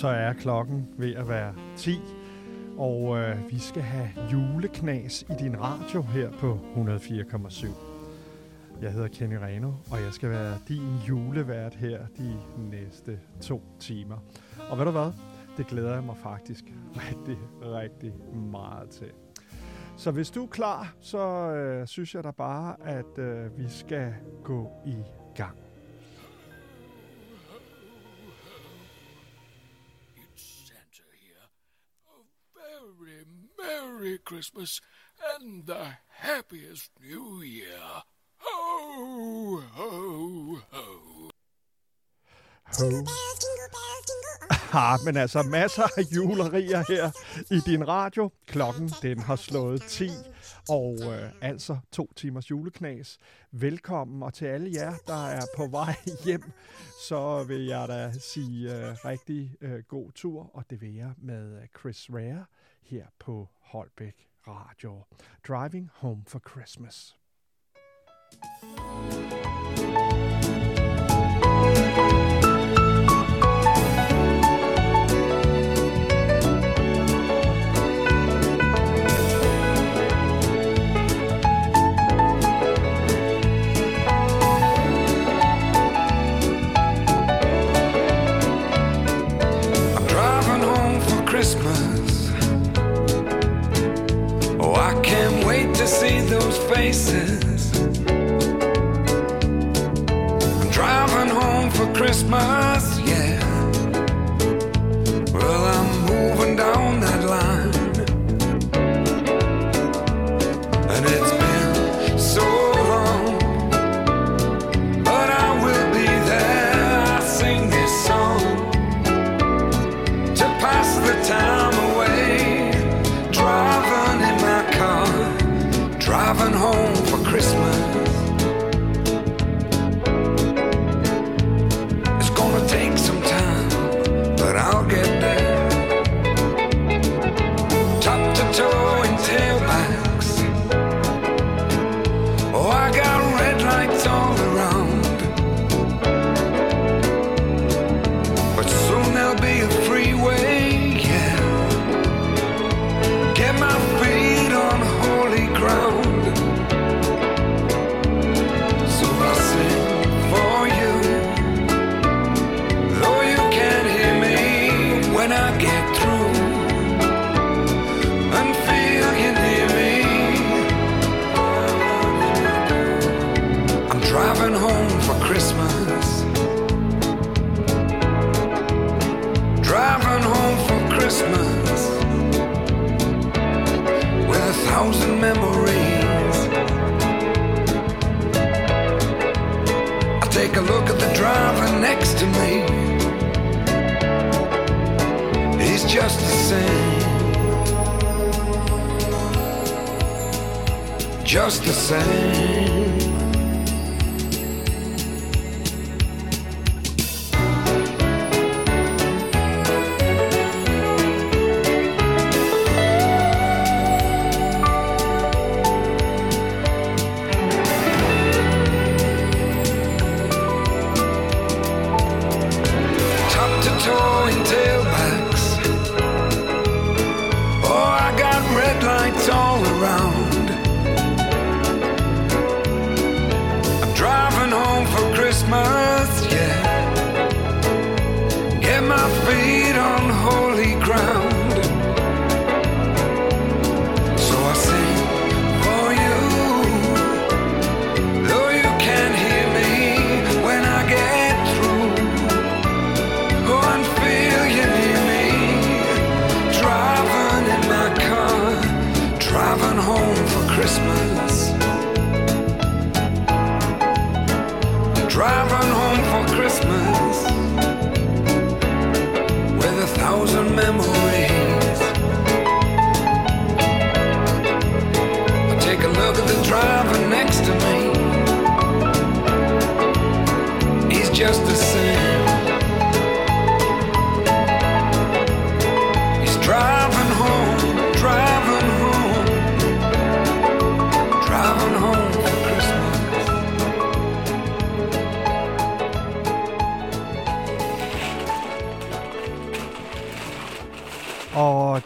så er klokken ved at være 10, og øh, vi skal have juleknas i din radio her på 104,7. Jeg hedder Kenny Reno, og jeg skal være din julevært her de næste to timer. Og ved du hvad? Det glæder jeg mig faktisk rigtig, rigtig meget til. Så hvis du er klar, så øh, synes jeg da bare, at øh, vi skal gå i gang. Merry Christmas and the happiest New Year. Ho, ho, ho. Ho. Ja, men altså masser af julerier her i din radio. Klokken den har slået 10, og øh, altså to timers juleknas. Velkommen, og til alle jer, der er på vej hjem, så vil jeg da sige øh, rigtig øh, god tur, og det vil jeg med Chris Rea her på Holbæk Radio. Driving Home for Christmas. See those faces. I'm driving home for Christmas, Just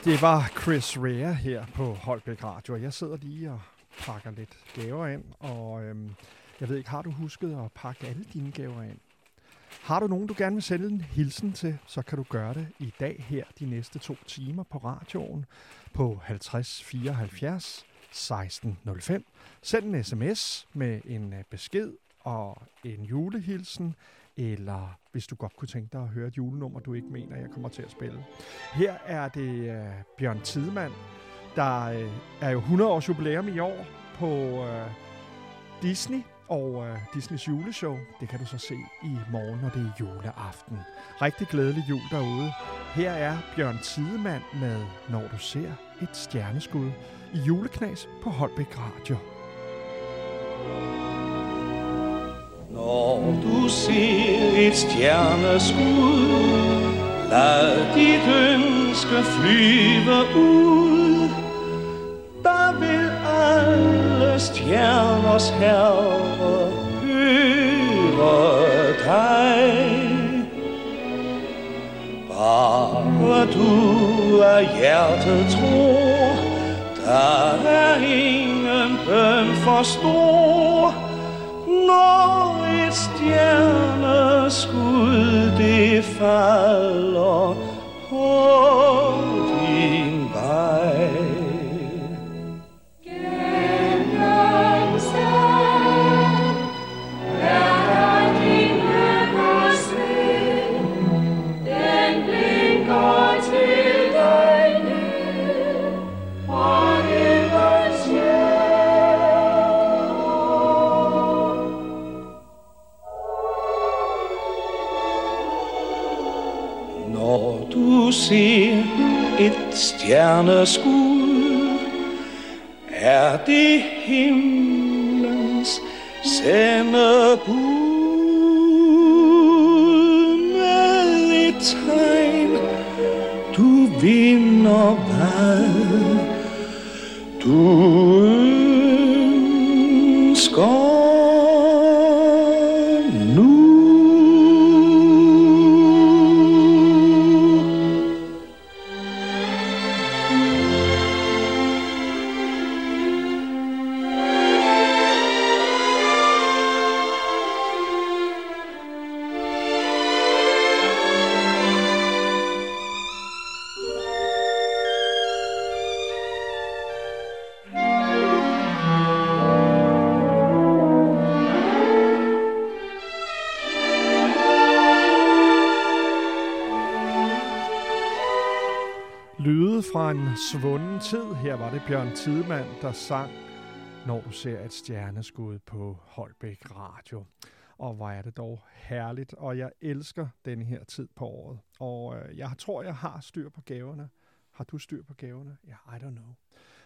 det var Chris Rea her på Holbæk Radio. Jeg sidder lige og pakker lidt gaver ind, og øhm, jeg ved ikke, har du husket at pakke alle dine gaver ind? Har du nogen, du gerne vil sende en hilsen til, så kan du gøre det i dag her de næste to timer på radioen på 50 74 1605. Send en sms med en øh, besked og en julehilsen, eller hvis du godt kunne tænke dig at høre et julenummer, du ikke mener, jeg kommer til at spille. Her er det øh, Bjørn Tidemand, der øh, er jo 100 års jubilæum i år på øh, Disney og øh, Disneys juleshow. Det kan du så se i morgen, når det er juleaften. Rigtig glædelig jul derude. Her er Bjørn Tidemand med Når du ser et stjerneskud i juleknas på Holbæk Radio. Når du ser et stjerneskud, lad dit ønske flyve ud. Der vil alle stjerners herre høre dig. Bare du af hjertet tror, der er ingen bøn for stor. Når et stjerneskud det falder på din vej. Du ser et stjerneskud, er det himlens sendebud med et tegn. Du vinder hvad du ønsker en svunden tid. Her var det Bjørn Tidemand, der sang, når du ser et stjerneskud på Holbæk Radio. Og hvor er det dog herligt, og jeg elsker den her tid på året. Og øh, jeg tror, jeg har styr på gaverne. Har du styr på gaverne? Ja, I don't know.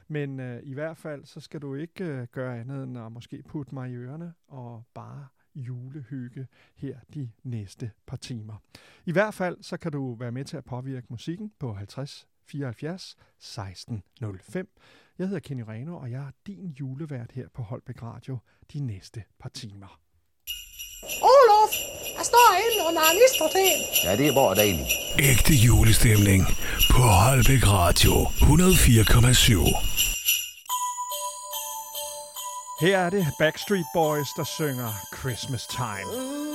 Men øh, i hvert fald, så skal du ikke øh, gøre andet end at måske putte mig i ørerne og bare julehygge her de næste par timer. I hvert fald, så kan du være med til at påvirke musikken på 50 74 16 05. Jeg hedder Kenny Reno, og jeg er din julevært her på Holbæk Radio de næste par timer. Olof, jeg står inde under en isterten. Ja, det er bare dejligt. Ægte julestemning på Holbæk Radio 104,7. Her er det Backstreet Boys, der synger Christmas Time.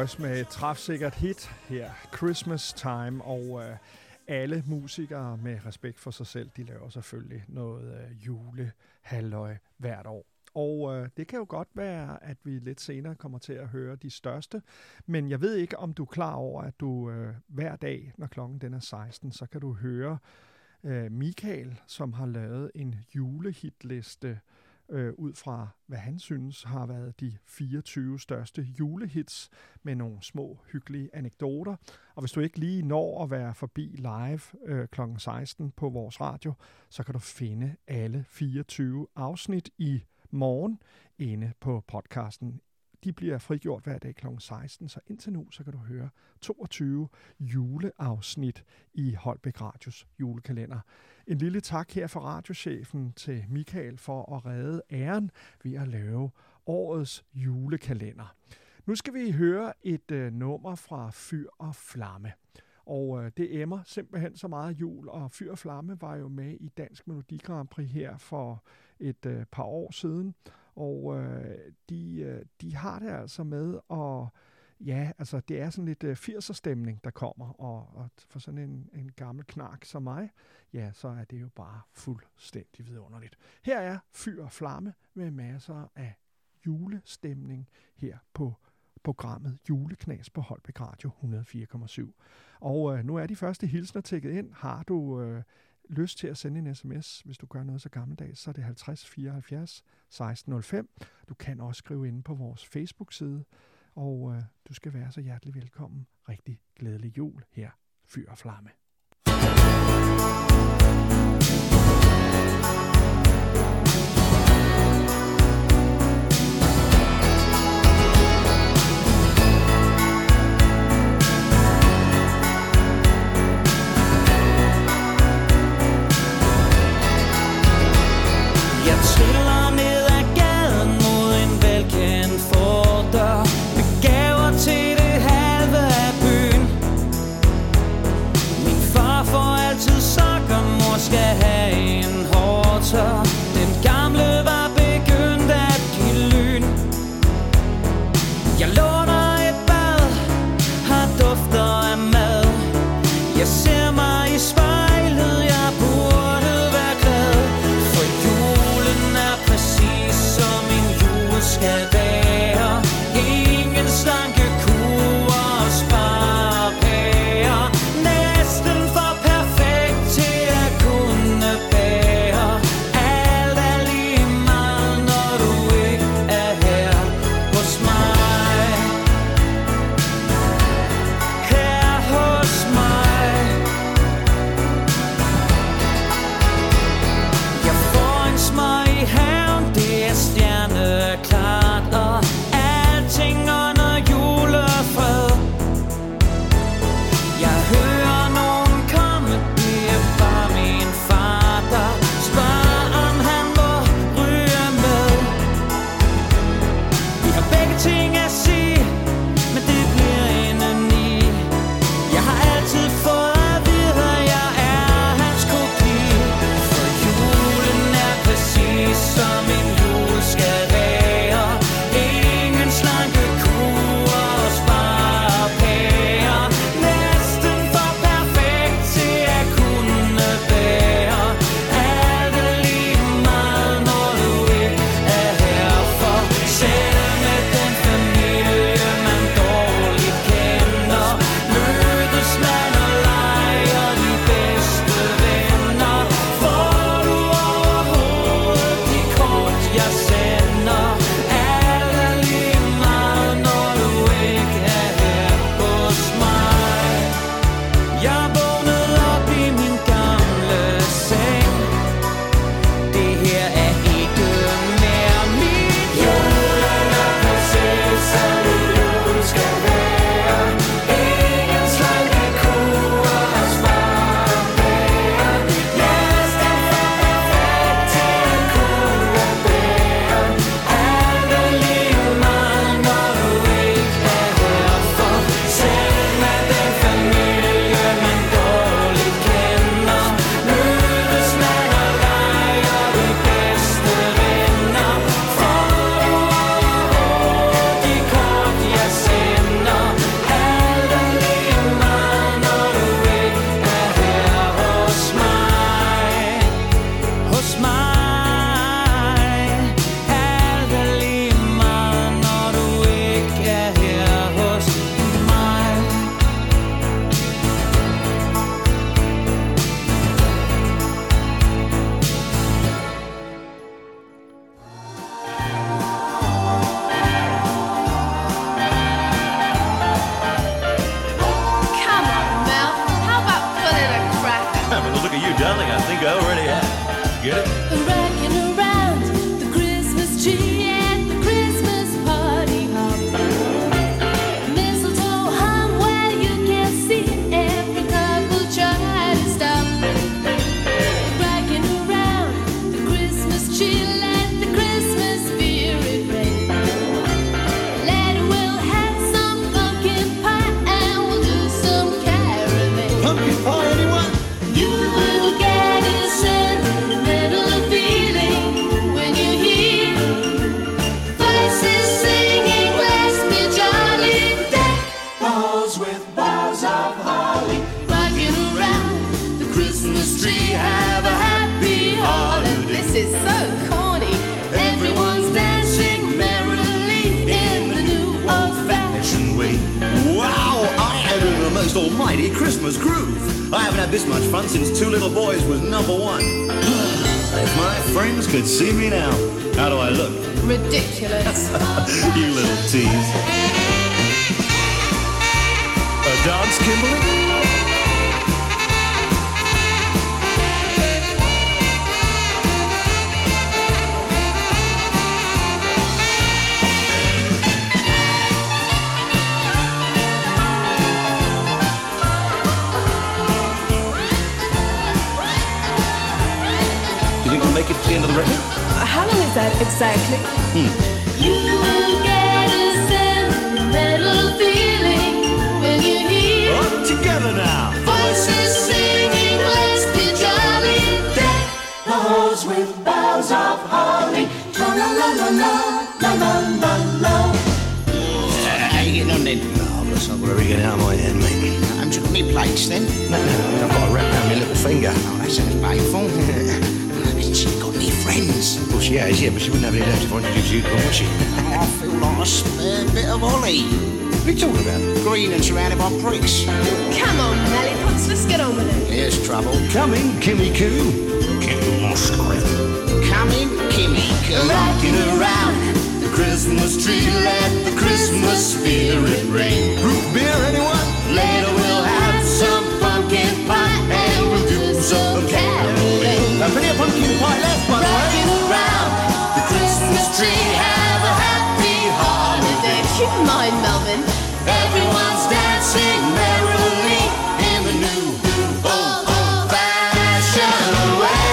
Boys med et træfsikkert hit her, Christmas Time, og øh, alle musikere med respekt for sig selv, de laver selvfølgelig noget øh, julehalløj hvert år. Og øh, det kan jo godt være, at vi lidt senere kommer til at høre de største, men jeg ved ikke, om du er klar over, at du øh, hver dag, når klokken den er 16, så kan du høre øh, Michael, som har lavet en julehitliste øh, ud fra, hvad han synes har været de 24 største julehits med nogle små hyggelige anekdoter. Og hvis du ikke lige når at være forbi live øh, kl. 16 på vores radio, så kan du finde alle 24 afsnit i morgen inde på podcasten. De bliver frigjort hver dag kl. 16, så indtil nu, så kan du høre 22 juleafsnit i Holbæk Radios julekalender. En lille tak her fra radiochefen til Michael for at redde æren ved at lave årets julekalender. Nu skal vi høre et øh, nummer fra Fyr og Flamme. Og øh, det emmer simpelthen så meget jul, og Fyr og Flamme var jo med i Dansk Melodi Grand Prix her for et øh, par år siden. Og øh, de, øh, de har det altså med at Ja, altså det er sådan lidt øh, 80'er stemning, der kommer, og, og for sådan en, en gammel knark som mig, ja, så er det jo bare fuldstændig vidunderligt. Her er Fyr og Flamme med masser af julestemning her på programmet Juleknas på Holbæk Radio 104,7. Og øh, nu er de første hilsner tækket ind. Har du øh, lyst til at sende en sms, hvis du gør noget så gammeldags, så er det 50 74 1605. Du kan også skrive ind på vores Facebook-side, og øh, du skal være så hjertelig velkommen. Rigtig glædelig jul her, Fyr og Flamme. groove. I haven't had this much fun since Two Little Boys was number one. if my friends could see me now, how do I look? Ridiculous. you little tease. A dance, Kimberly? the end of the record? How long is that exactly? Hmm. Out of my head, oh, mate. Haven't you got any plates then? No, no, I've got wrap around my little finger. Oh, that sounds painful. friends? Well, she has, yeah, but she wouldn't have any left if I introduced you to her, would she? I feel like a spare bit of Ollie. What are you talking about? Green and surrounded by pricks. Come on, Lollipops, let's get on with it. Here's trouble. Coming, Kimmy Coo. Kimmy Musgrave. Coming, Kimmy, come Rocking around the Christmas tree, let the Christmas spirit ring. Root beer, anyone? Later we'll Keep mind, Melvin. Everyone's dancing merrily in the new, old, old fashioned way.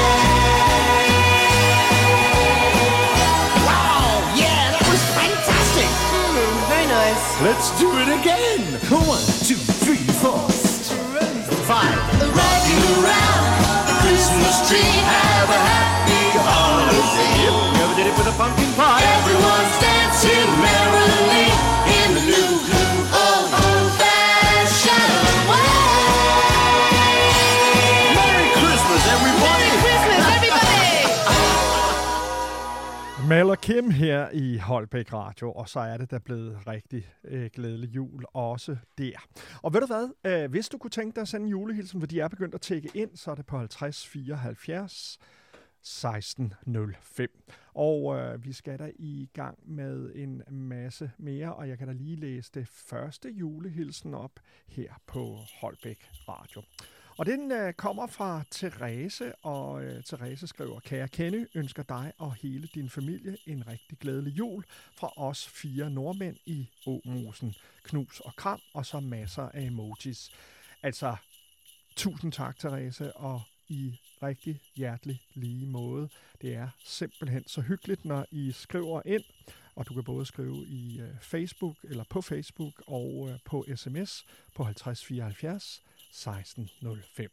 Wow, yeah, that was fantastic. Hmm, very nice. Let's do it again. One, two, three, four, five. Rocking around the Christmas tree, have a did it with a pumpkin pie. Everyone's dancing merrily in the new, old, old fashioned way. Merry Christmas, everybody. Christmas, everybody! Og Kim her i Holbæk Radio, og så er det der blevet rigtig øh, glædelig jul også der. Og ved du hvad, øh, hvis du kunne tænke dig at sende en julehilsen, for de er begyndt at tække ind, så er det på 50 74 1605. Og øh, vi skal da i gang med en masse mere, og jeg kan da lige læse det første julehilsen op her på Holbæk Radio. Og den øh, kommer fra Therese, og øh, Therese skriver, Kære Kenny, ønsker dig og hele din familie en rigtig glædelig jul fra os fire nordmænd i Åmosen. Knus og kram, og så masser af emojis. Altså, tusind tak, Therese, og i rigtig hjertelig lige måde. Det er simpelthen så hyggeligt, når I skriver ind, og du kan både skrive i øh, Facebook, eller på Facebook, og øh, på sms på 5074 1605.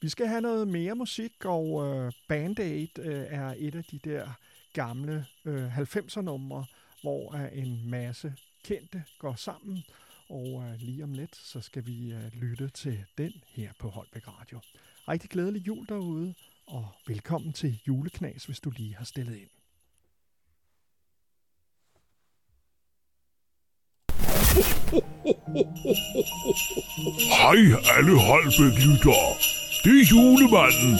Vi skal have noget mere musik, og øh, Band Aid øh, er et af de der gamle øh, 90'er numre, hvor øh, en masse kendte går sammen, og øh, lige om lidt, så skal vi øh, lytte til den her på Holbæk Radio. Rigtig glædelig jul derude, og velkommen til Juleknas, hvis du lige har stillet ind. Hej alle Holbæk-lyttere. Det er julemanden.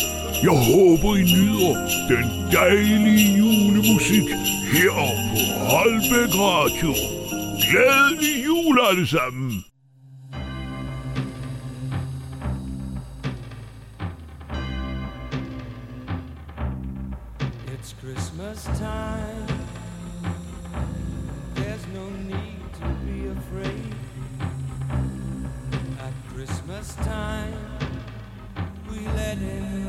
Jeg håber, I nyder den dejlige julemusik her på Holbæk Radio. Glædelig jul alle sammen. It's Christmas time. There's no need to be afraid. At Christmas time, we let in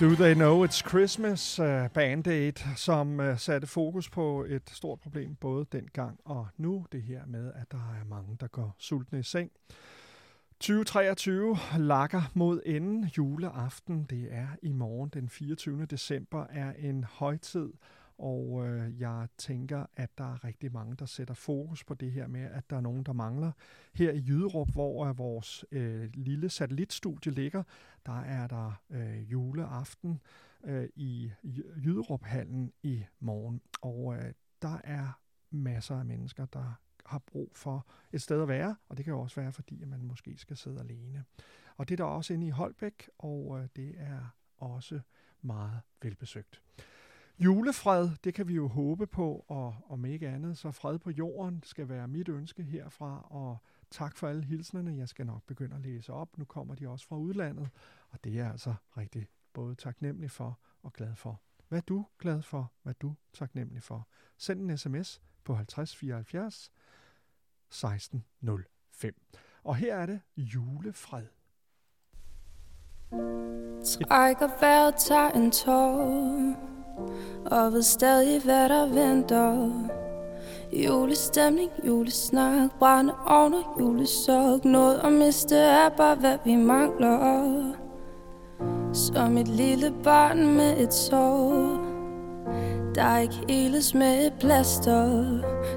Do They Know It's Christmas, uh, Band Aid, som uh, satte fokus på et stort problem både dengang og nu. Det her med, at der er mange, der går sultne i seng. 2023 lakker mod enden. Juleaften, det er i morgen den 24. december, er en højtid, og øh, jeg tænker, at der er rigtig mange, der sætter fokus på det her med, at der er nogen, der mangler. Her i Jyderup, hvor øh, vores øh, lille satellitstudie ligger, der er der øh, juleaften øh, i Jyderup-hallen i morgen. Og øh, der er masser af mennesker, der har brug for et sted at være, og det kan jo også være, fordi at man måske skal sidde alene. Og det er der også inde i Holbæk, og øh, det er også meget velbesøgt. Julefred, det kan vi jo håbe på, og om ikke andet, så fred på jorden skal være mit ønske herfra, og tak for alle hilsnerne. Jeg skal nok begynde at læse op. Nu kommer de også fra udlandet, og det er jeg altså rigtig både taknemmelig for og glad for. Hvad er du glad for? Hvad er du taknemmelig for? Send en sms på 50 74 1605. Og her er det julefred. Trækker vejret, tager en tår og ved stadig, hvad der venter. Julestemning, julesnak Brænde og julesok. Noget at miste er bare, hvad vi mangler. Som et lille barn med et sår der er ikke heles med et plaster.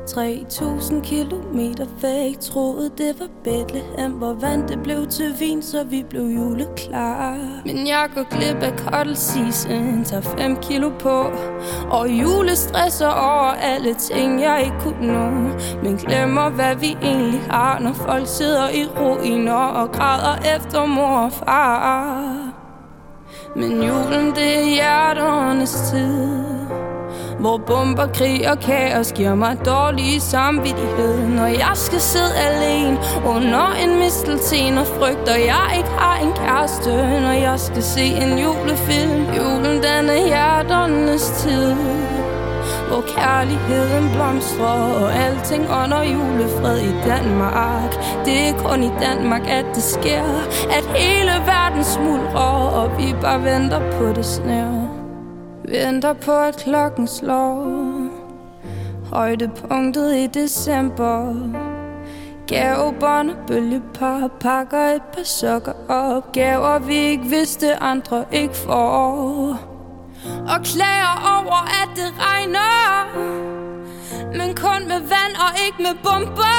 3000 kilometer væk. Troede det var Bethlehem Hvor vand det blev til vin Så vi blev juleklar. Men jeg går glip af cuddle season. Tager 5 kilo på. Og julestresser over alle ting Jeg ikke kunne nå. Men glemmer hvad vi egentlig har Når folk sidder i ruiner Og græder efter mor og far. Men julen, det er hjerternes tid hvor bomber, krig og kaos giver mig dårlig samvittighed. Når jeg skal sidde alene under en mistelten Og frygter jeg ikke har en kæreste. Når jeg skal se en julefilm Julen den er hjerternes tid. Hvor kærligheden blomstrer Og alting under julefred i Danmark. Det er kun i Danmark, at det sker At hele verden smuldrer Og vi bare venter på det snær Venter på at klokken slår. Højdepunktet i december. Gavebånd og bølgepar Pakker et par sokker op. Gaver vi ikke vidste andre ikke får. Og klager over at det regner. Men kun med vand og ikke med bomber.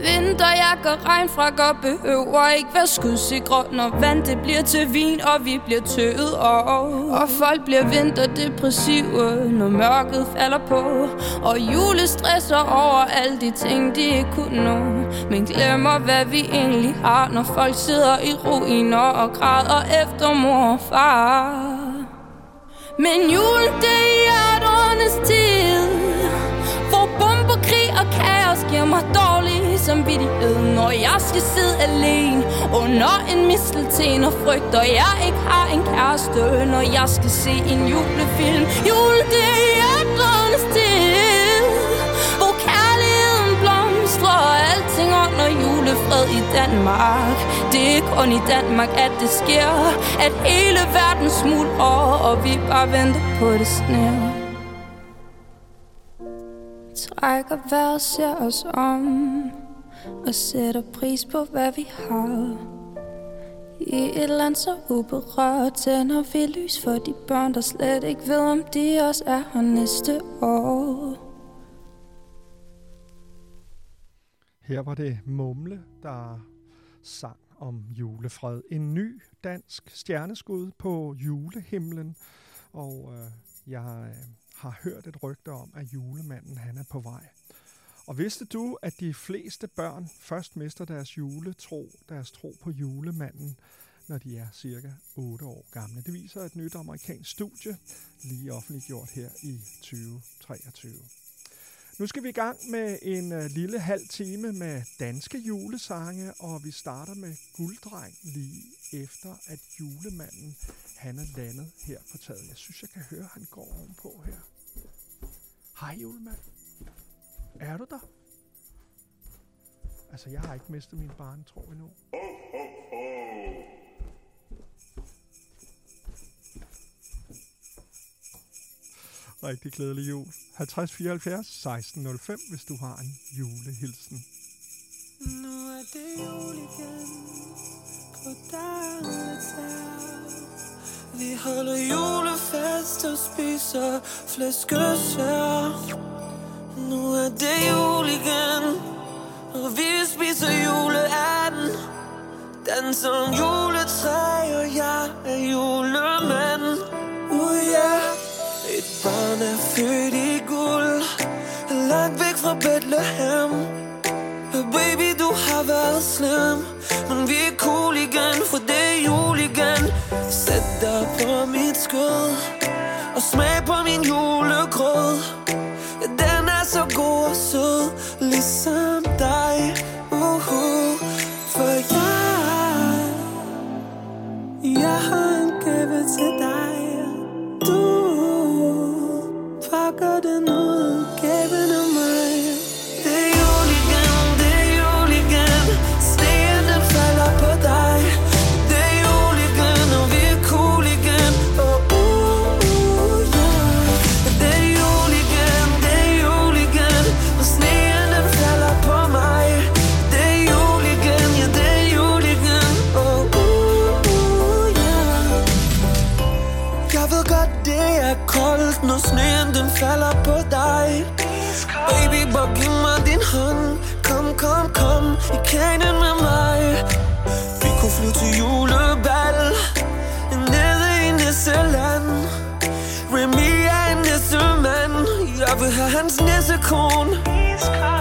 Vinterjakker, regnfrakker behøver ikke være skudsikre Når vand det bliver til vin, og vi bliver tøet og, og folk bliver vinterdepressive, når mørket falder på. Og julestresser over alle de ting, de ikke kunne nå. Men glemmer, hvad vi egentlig har, når folk sidder i ruiner Og græder efter mor og far. Men julen, det er hjerternes tid Hvor bomber, krig og kaos giver mig dårlig dårlig samvittighed Når jeg skal sidde alene. Under en mistelten Og frygter jeg ikke har en kæreste Når jeg skal se en julefilm. Jul, det er hjerternes tid Hvor kærligheden blomstrer. Og alting under julefred i Danmark. Det er kun i Danmark, at det sker. At hele verden smuldrer Og vi bare venter på det snær Trækker vejret, ser os om Og sætter pris på, hvad vi har I et land så uberørt Tænder vi lys for de børn, der slet ikke ved, om de også er her næste år Her var det Mumle, der sang om julefred. En ny dansk stjerneskud på julehimlen. Og øh, jeg øh, har hørt et rygte om, at julemanden han er på vej. Og vidste du, at de fleste børn først mister deres juletro, deres tro på julemanden, når de er cirka 8 år gamle? Det viser et nyt amerikansk studie, lige offentliggjort her i 2023. Nu skal vi i gang med en øh, lille halv time med danske julesange, og vi starter med Gulddreng lige efter, at julemanden han er landet her på taget. Jeg synes, jeg kan høre, at han går ovenpå her. Hej, julemand. Er du der? Altså, jeg har ikke mistet min barn, tror barnetro endnu. Ho, ho, ho. Rigtig glædelig jul. 5074 1605, hvis du har en julehilsen. Nu er det jul igen på dagene vi holder julefest og spiser flæskesvær Nu er det jul igen Og vi spiser juleanden Danser om juletræ Og jeg er julemand. Uh yeah. Et barn er født i guld Langt væk fra Bethlehem. Baby, du har været slem Men vi er cool igen, for det er jul igen dig på mit skød Og smag på min julegrød. Den er så god og sød Ligesom Jeg vil have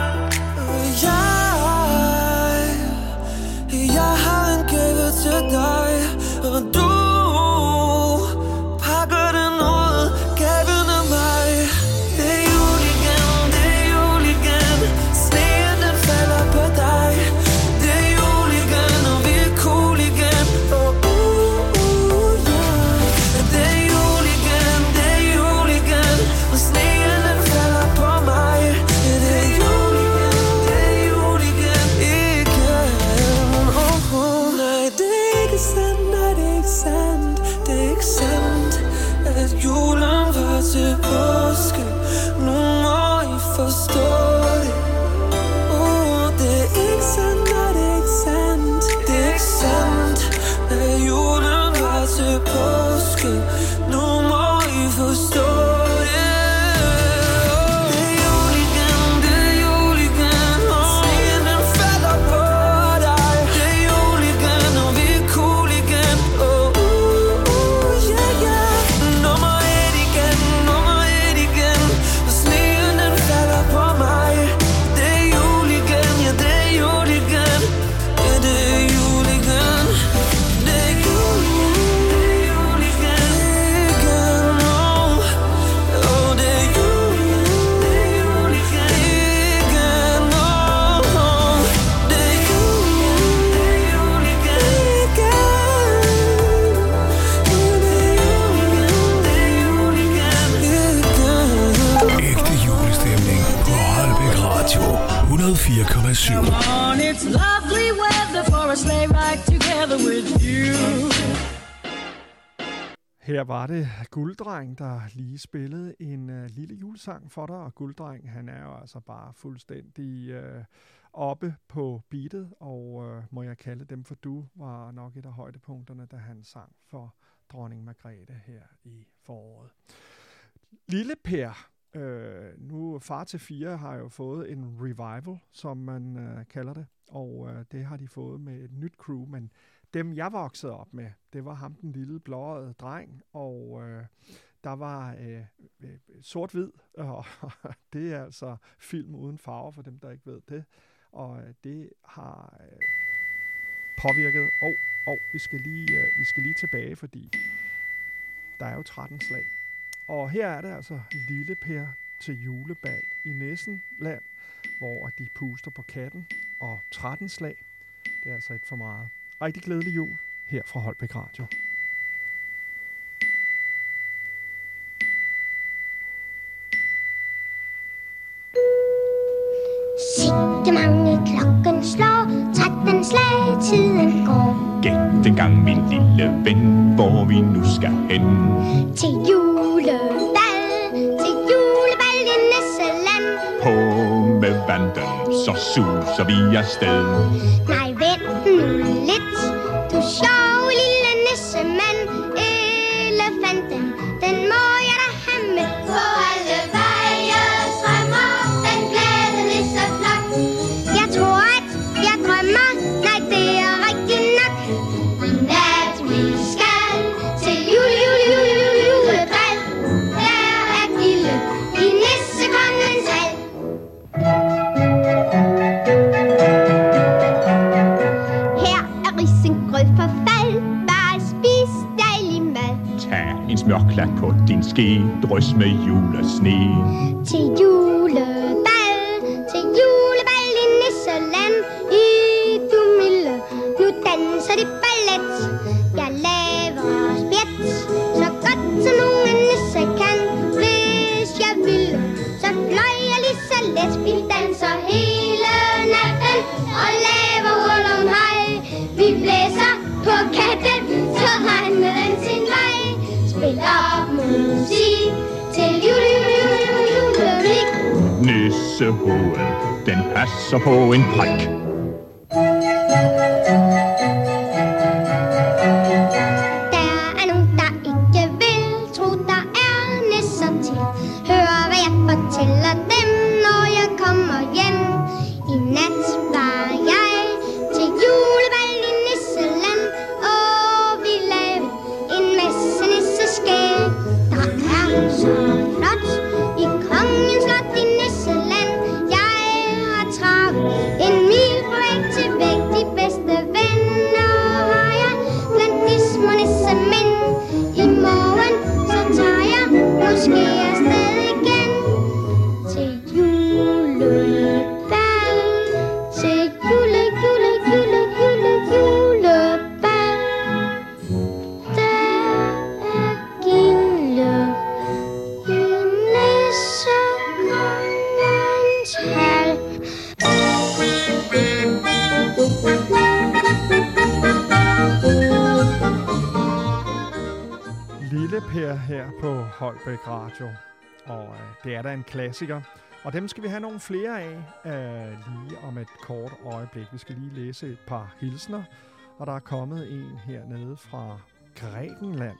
spillede en øh, lille julesang for dig, og Gulddreng, han er jo altså bare fuldstændig øh, oppe på beatet, og øh, må jeg kalde dem for du, var nok et af højdepunkterne, da han sang for dronning Margrethe her i foråret. Lille Per, øh, nu far til fire har jo fået en revival, som man øh, kalder det, og øh, det har de fået med et nyt crew, men dem jeg voksede op med, det var ham den lille blåede dreng, og øh, der var øh, øh, sort-hvid, og det er altså film uden farver for dem, der ikke ved det, og øh, det har øh, påvirket, og, og vi, skal lige, øh, vi skal lige tilbage, fordi der er jo 13 slag. Og her er det altså Lille Per til julebal i Næssenland, hvor de puster på katten og 13 slag. Det er altså et for meget. Rigtig glædelig jul her fra Holbæk Radio. Sikke mange klokken slår, 13 slag tiden går. Gæt en gang, min lille ven, hvor vi nu skal hen. Til julebal, til julebal i Nisseland. På med vanden, så suser vi afsted. Nej, vent nu lidt, du sjov på ske, drys med sne. Til Nissehovedet, den passer på en klassiker. Og dem skal vi have nogle flere af uh, lige om et kort øjeblik. Vi skal lige læse et par hilsner. Og der er kommet en hernede fra Grækenland.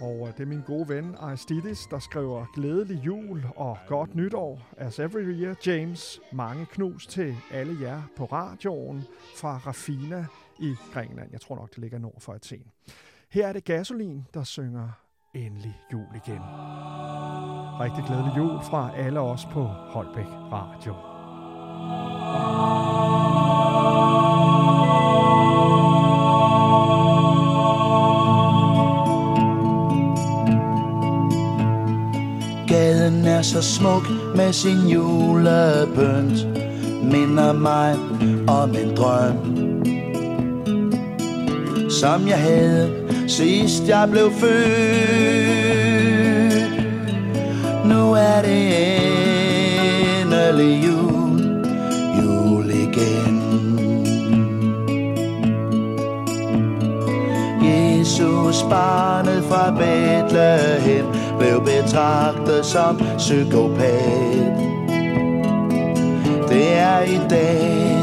Og øh, det er min gode ven Aristides, der skriver glædelig jul og godt nytår. As every year, James. Mange knus til alle jer på radioen fra Rafina i Grækenland. Jeg tror nok, det ligger nord for Athen. Her er det Gasolin, der synger Endelig jul igen. Rigtig glædelig jul fra alle os på Holbæk Radio. Gaden er så smuk med sin julebønt Minder mig om en drøm Som jeg havde sidst jeg blev født. Nu er det endelig jul. Jul igen. Jesus barnet fra Bethlehem Blev betragtet som psykopat. Det er i dag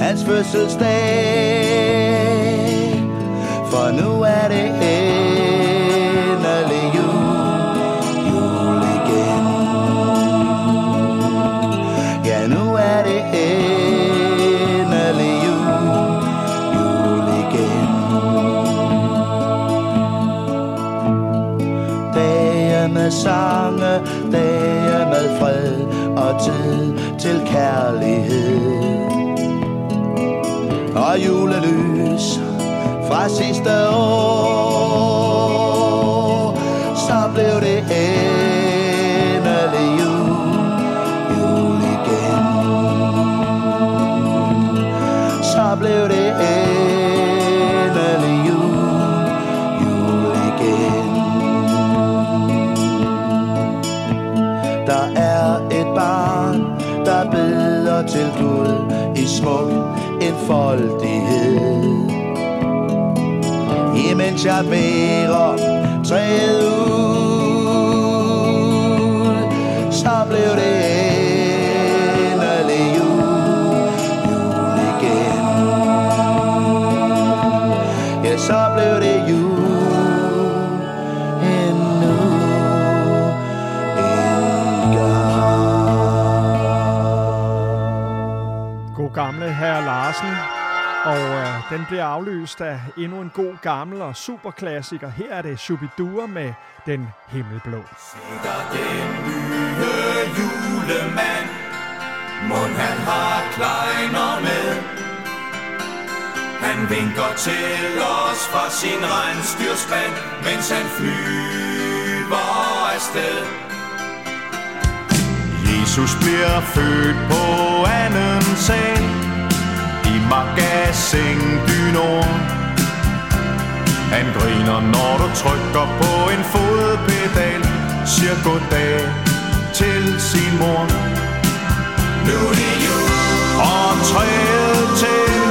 hans fødselsdag. For nu er det endelig jul Jul igen Ja, nu er det endelig jul Jul igen Dage med sange, dage med fred og tid til kærlighed. Og julelys fra sidste år, så blev det endelig jul, jul igen. Så blev det endelig jul, jul igen. Der er et barn, der beder til Gud i smuk enfoldighed. den charmerer Træet ud. Så blev det endelig jul Jul igen. Ja, så blev det jul gamle herr Larsen. Og øh, den bliver afløst af endnu en god gammel og superklassiker. Her er det Shubidua med Den Himmelblå. Der den nye julemand Mon han har kleiner med Han vinker til os fra sin regnstyrspand Mens han flyver afsted Jesus bliver født på anden sal magasin du Nord Han griner når du trykker på en fodpedal. Siger goddag til sin mor. Nu er det jul. Og træet til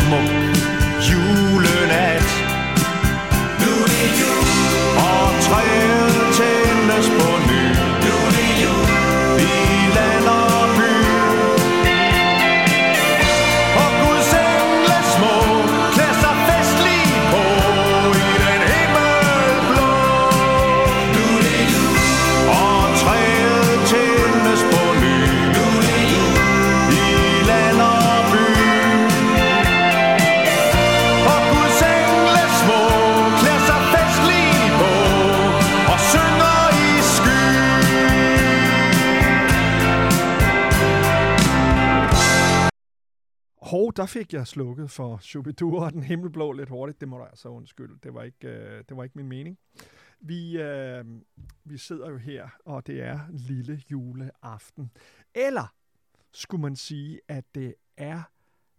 i Hov, der fik jeg slukket for Shubidua og den himmelblå lidt hurtigt. Det må du altså undskylde. Det var ikke, øh, det var ikke min mening. Vi, øh, vi sidder jo her, og det er lille juleaften. Eller skulle man sige, at det er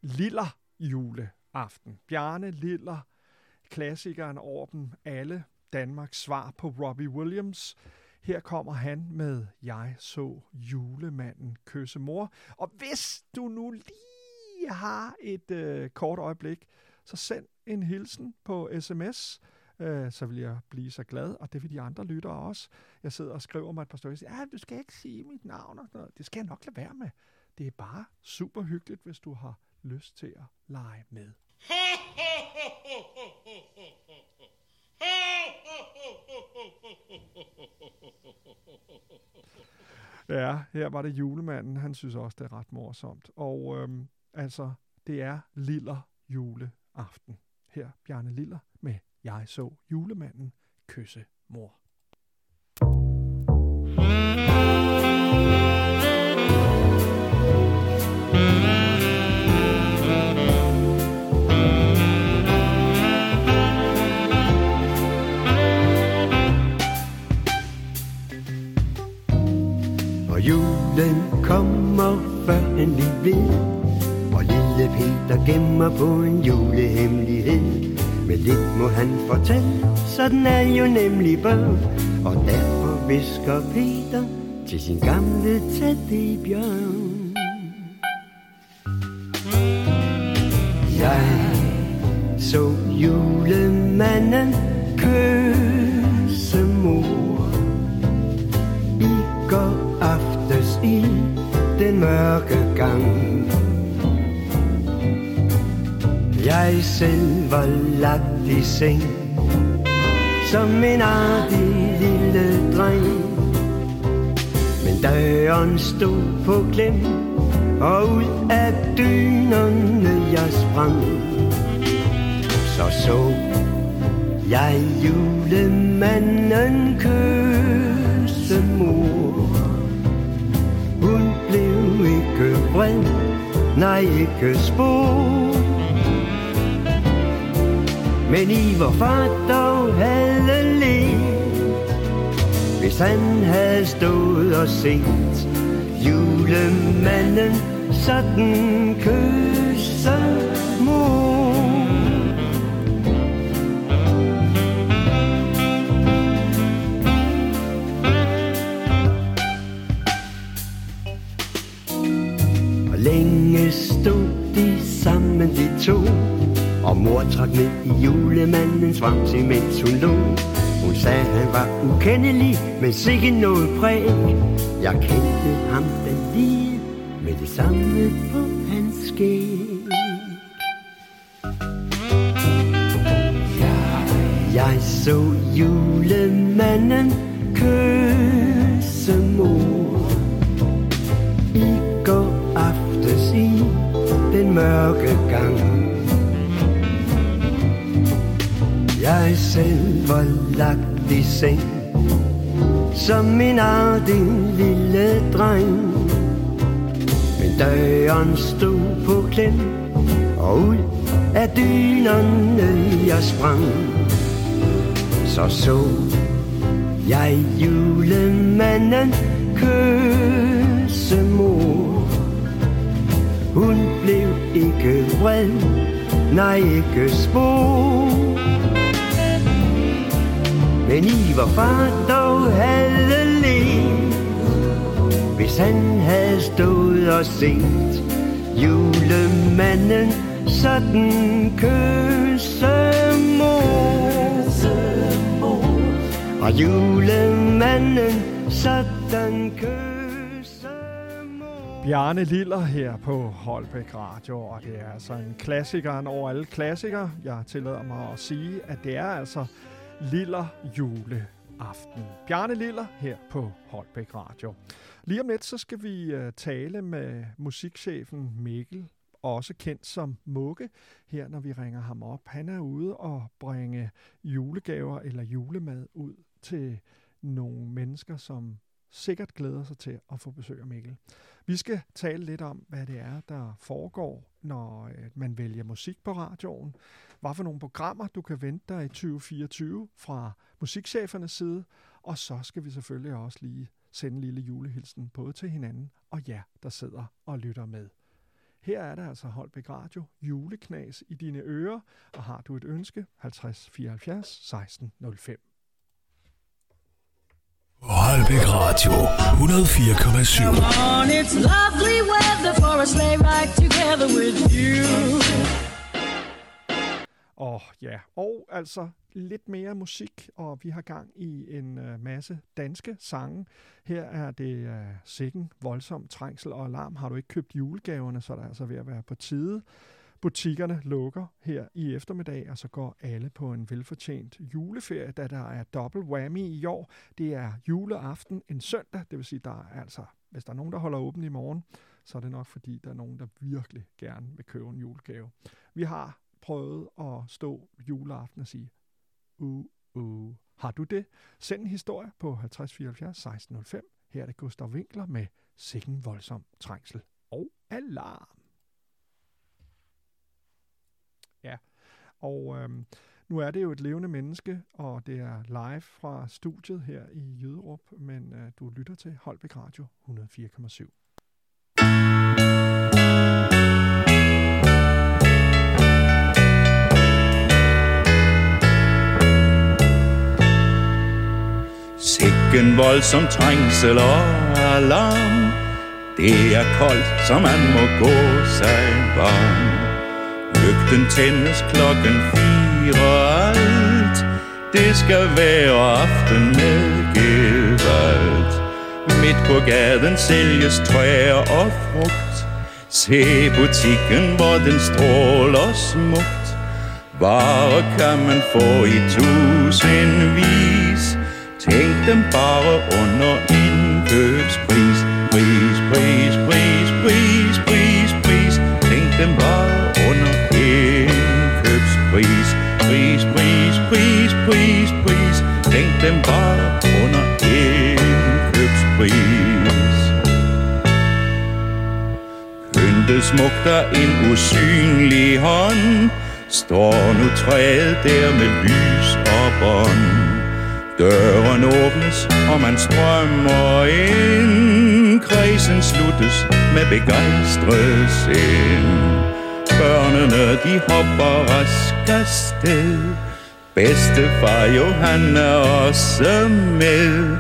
liller juleaften. Bjarne Liller, klassikeren over dem alle. Danmarks svar på Robbie Williams. Her kommer han med Jeg så julemanden kysse mor. Og hvis du nu lige har et øh, kort øjeblik, så send en hilsen på sms. Øh, så vil jeg blive så glad, og det vil de andre lyttere også. Jeg sidder og skriver mig et par stykker og siger, ja, du skal ikke sige mit navn og sådan noget. Det skal jeg nok lade være med. Det er bare super hyggeligt, hvis du har lyst til at lege med. Ja, her var det julemanden. Han synes også, det er ret morsomt. Og øhm, altså, det er liller juleaften. Her Bjarne Liller med Jeg så julemanden kysse mor. Og julen kommer før han lige ved lille Peter gemmer på en julehemmelighed. Men lidt må han fortælle, sådan er jo nemlig børn Og derfor visker Peter til sin gamle teddybjørn Jeg så julemanden kysse mor. I går aftes i den mørke gang. Jeg selv var lagt i seng. Som en artig lille dreng. Men døren stod på klem Og ud af dynerne jeg sprang. Så så jeg julemanden kysse mor. Hun blev ikke vred, nej ikke spor. Men i hvor far dog havde let. Hvis han havde stået og set Julemanden sådan kysse Og mor trak med i julemandens svamse, mens hun lå. Hun sagde, han var ukendelig, men sikke noget præg. Jeg kendte ham da lige med det samme på hans skæg. Jeg så julemanden kysse mor. I går aftes i den mørke gang. Jeg selv var lagt i seng. Som min artig lille dreng. Men døren stod på klem Og ud af dynerne jeg sprang. Så så jeg julemanden kysse mor. Hun blev ikke vred, nej ikke spor. Men i var far dog havde let. Hvis han havde stået og set Julemanden sådan kysse mor Og julemanden sådan kysse Bjarne Liller her på Holbæk Radio, og det er altså en klassiker. Over alle klassikere. Jeg tillader mig at sige, at det er altså Liller juleaften. Bjarne Liller her på Holbæk Radio. Lige om lidt, så skal vi øh, tale med musikchefen Mikkel, også kendt som Mugge, her når vi ringer ham op. Han er ude og bringe julegaver eller julemad ud til nogle mennesker, som sikkert glæder sig til at få besøg af Mikkel. Vi skal tale lidt om, hvad det er, der foregår, når øh, man vælger musik på radioen. Hvad for nogle programmer, du kan vente dig i 2024 fra musikchefernes side. Og så skal vi selvfølgelig også lige sende en lille julehilsen både til hinanden og jer, der sidder og lytter med. Her er der altså Holbæk Radio, juleknas i dine ører, og har du et ønske, 50 74 16 05. Holbæk Radio 104,7. on, it's lovely weather for a sleigh ride together with you. Og ja, og altså lidt mere musik, og vi har gang i en uh, masse danske sange. Her er det uh, sikken, voldsom trængsel og alarm. Har du ikke købt julegaverne, så er der altså ved at være på tide. Butikkerne lukker her i eftermiddag, og så går alle på en velfortjent juleferie, da der er dobbelt whammy i år. Det er juleaften en søndag, det vil sige, der er altså, hvis der er nogen, der holder åben i morgen, så er det nok fordi, der er nogen, der virkelig gerne vil købe en julegave. Vi har prøvet at stå juleaften og sige, uh, uh. Har du det? Send en historie på 50 74 1605. Her er det Gustav Winkler med Sikken voldsom trængsel og alarm. Ja, og øhm, nu er det jo et levende menneske, og det er live fra studiet her i Jyderup, men øh, du lytter til Holbæk Radio 104,7. Sikken voldsom trængsel og alarm. Det er koldt, så man må gå sig varm. Lygten tændes klokken fire alt Det skal være aften med gevalt Midt på gaden sælges træer og frugt. Se butikken, hvor den stråler smukt. Varer kan man få i tusindvis Tag dem bare under indkøbspris. Pris, pris, pris, pris, pris, pris. Tænk dem bare under indkøbspris. Pris, pris, pris, pris, pris. Tænk dem bare under indkøbspris. Pyntet smukt af en usynlig hånd. Står nu træet der med lys og bånd. Døren åbnes, og man strømmer ind. Kredsen sluttes med begejstret sind. Børnene, de hopper rask afsted Bedstefar Johan er også med.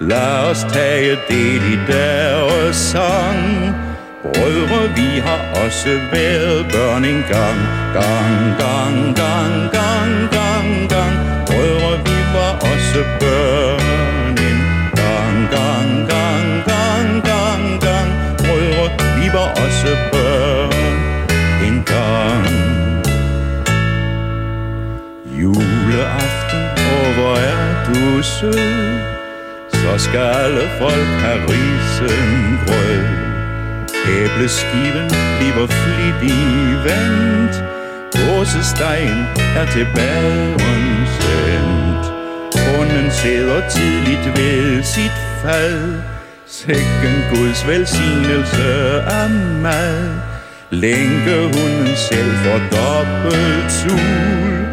Lad os tage del i deres sang. Brødre, vi har også været børn en gang. Gang, gang, gang, gang, gang, var også gang Gang, gang, gang, gang, gang. Brødre, vi var også børn en gang. Juleaften, og hvor er du sød? Så skal alle folk have risengrød Æbleskiven bliver flittig vendt Gåsestegen er til baden end. Hunden sidder tidligt ved sit fad. Sækken Guds velsignelse af mad. Lænke hunden selv for dobbelt sul.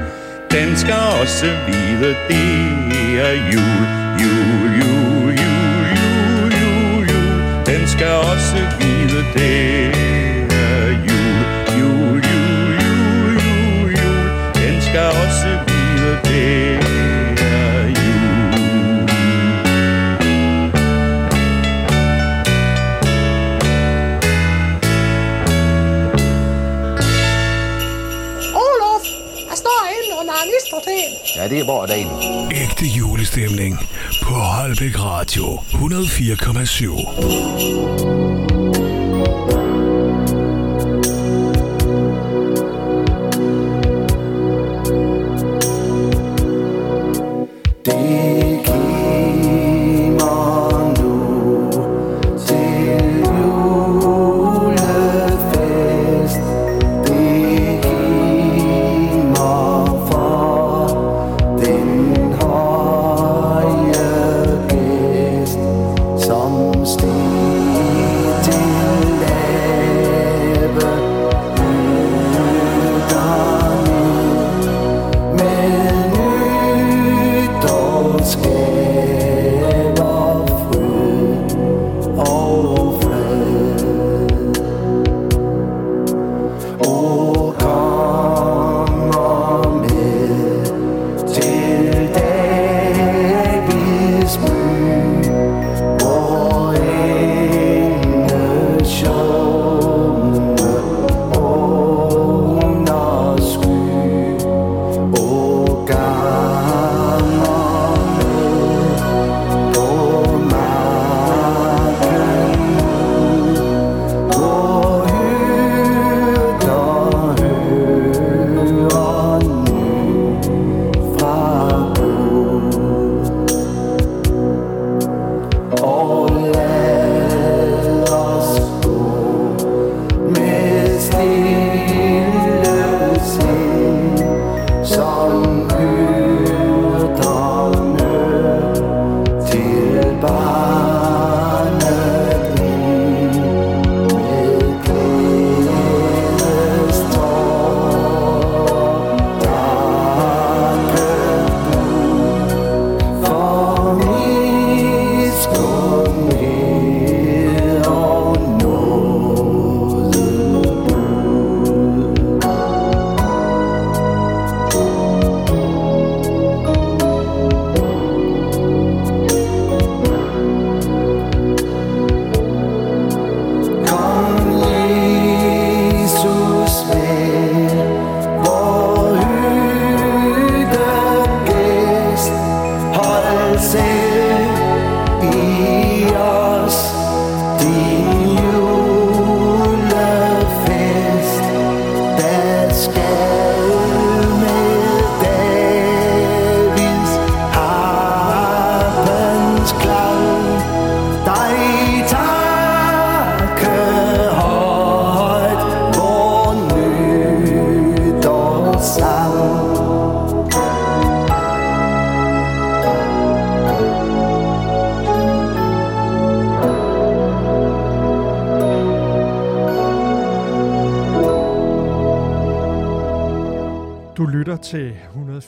Den skal også vide, det er jul Jul, jul, jul, jul, jul, jul. Den skal også vide, det Ja, det er hvor dagen. Ægte julestemning på Holbæk Radio 104,7.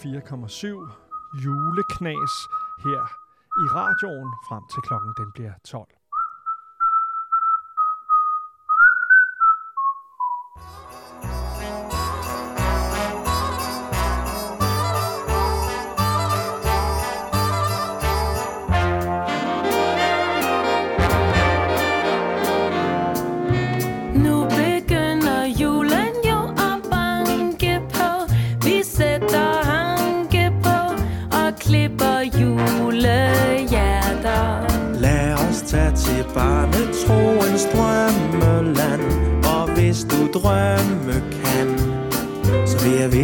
104,7 juleknas her i radioen frem til klokken den bliver 12.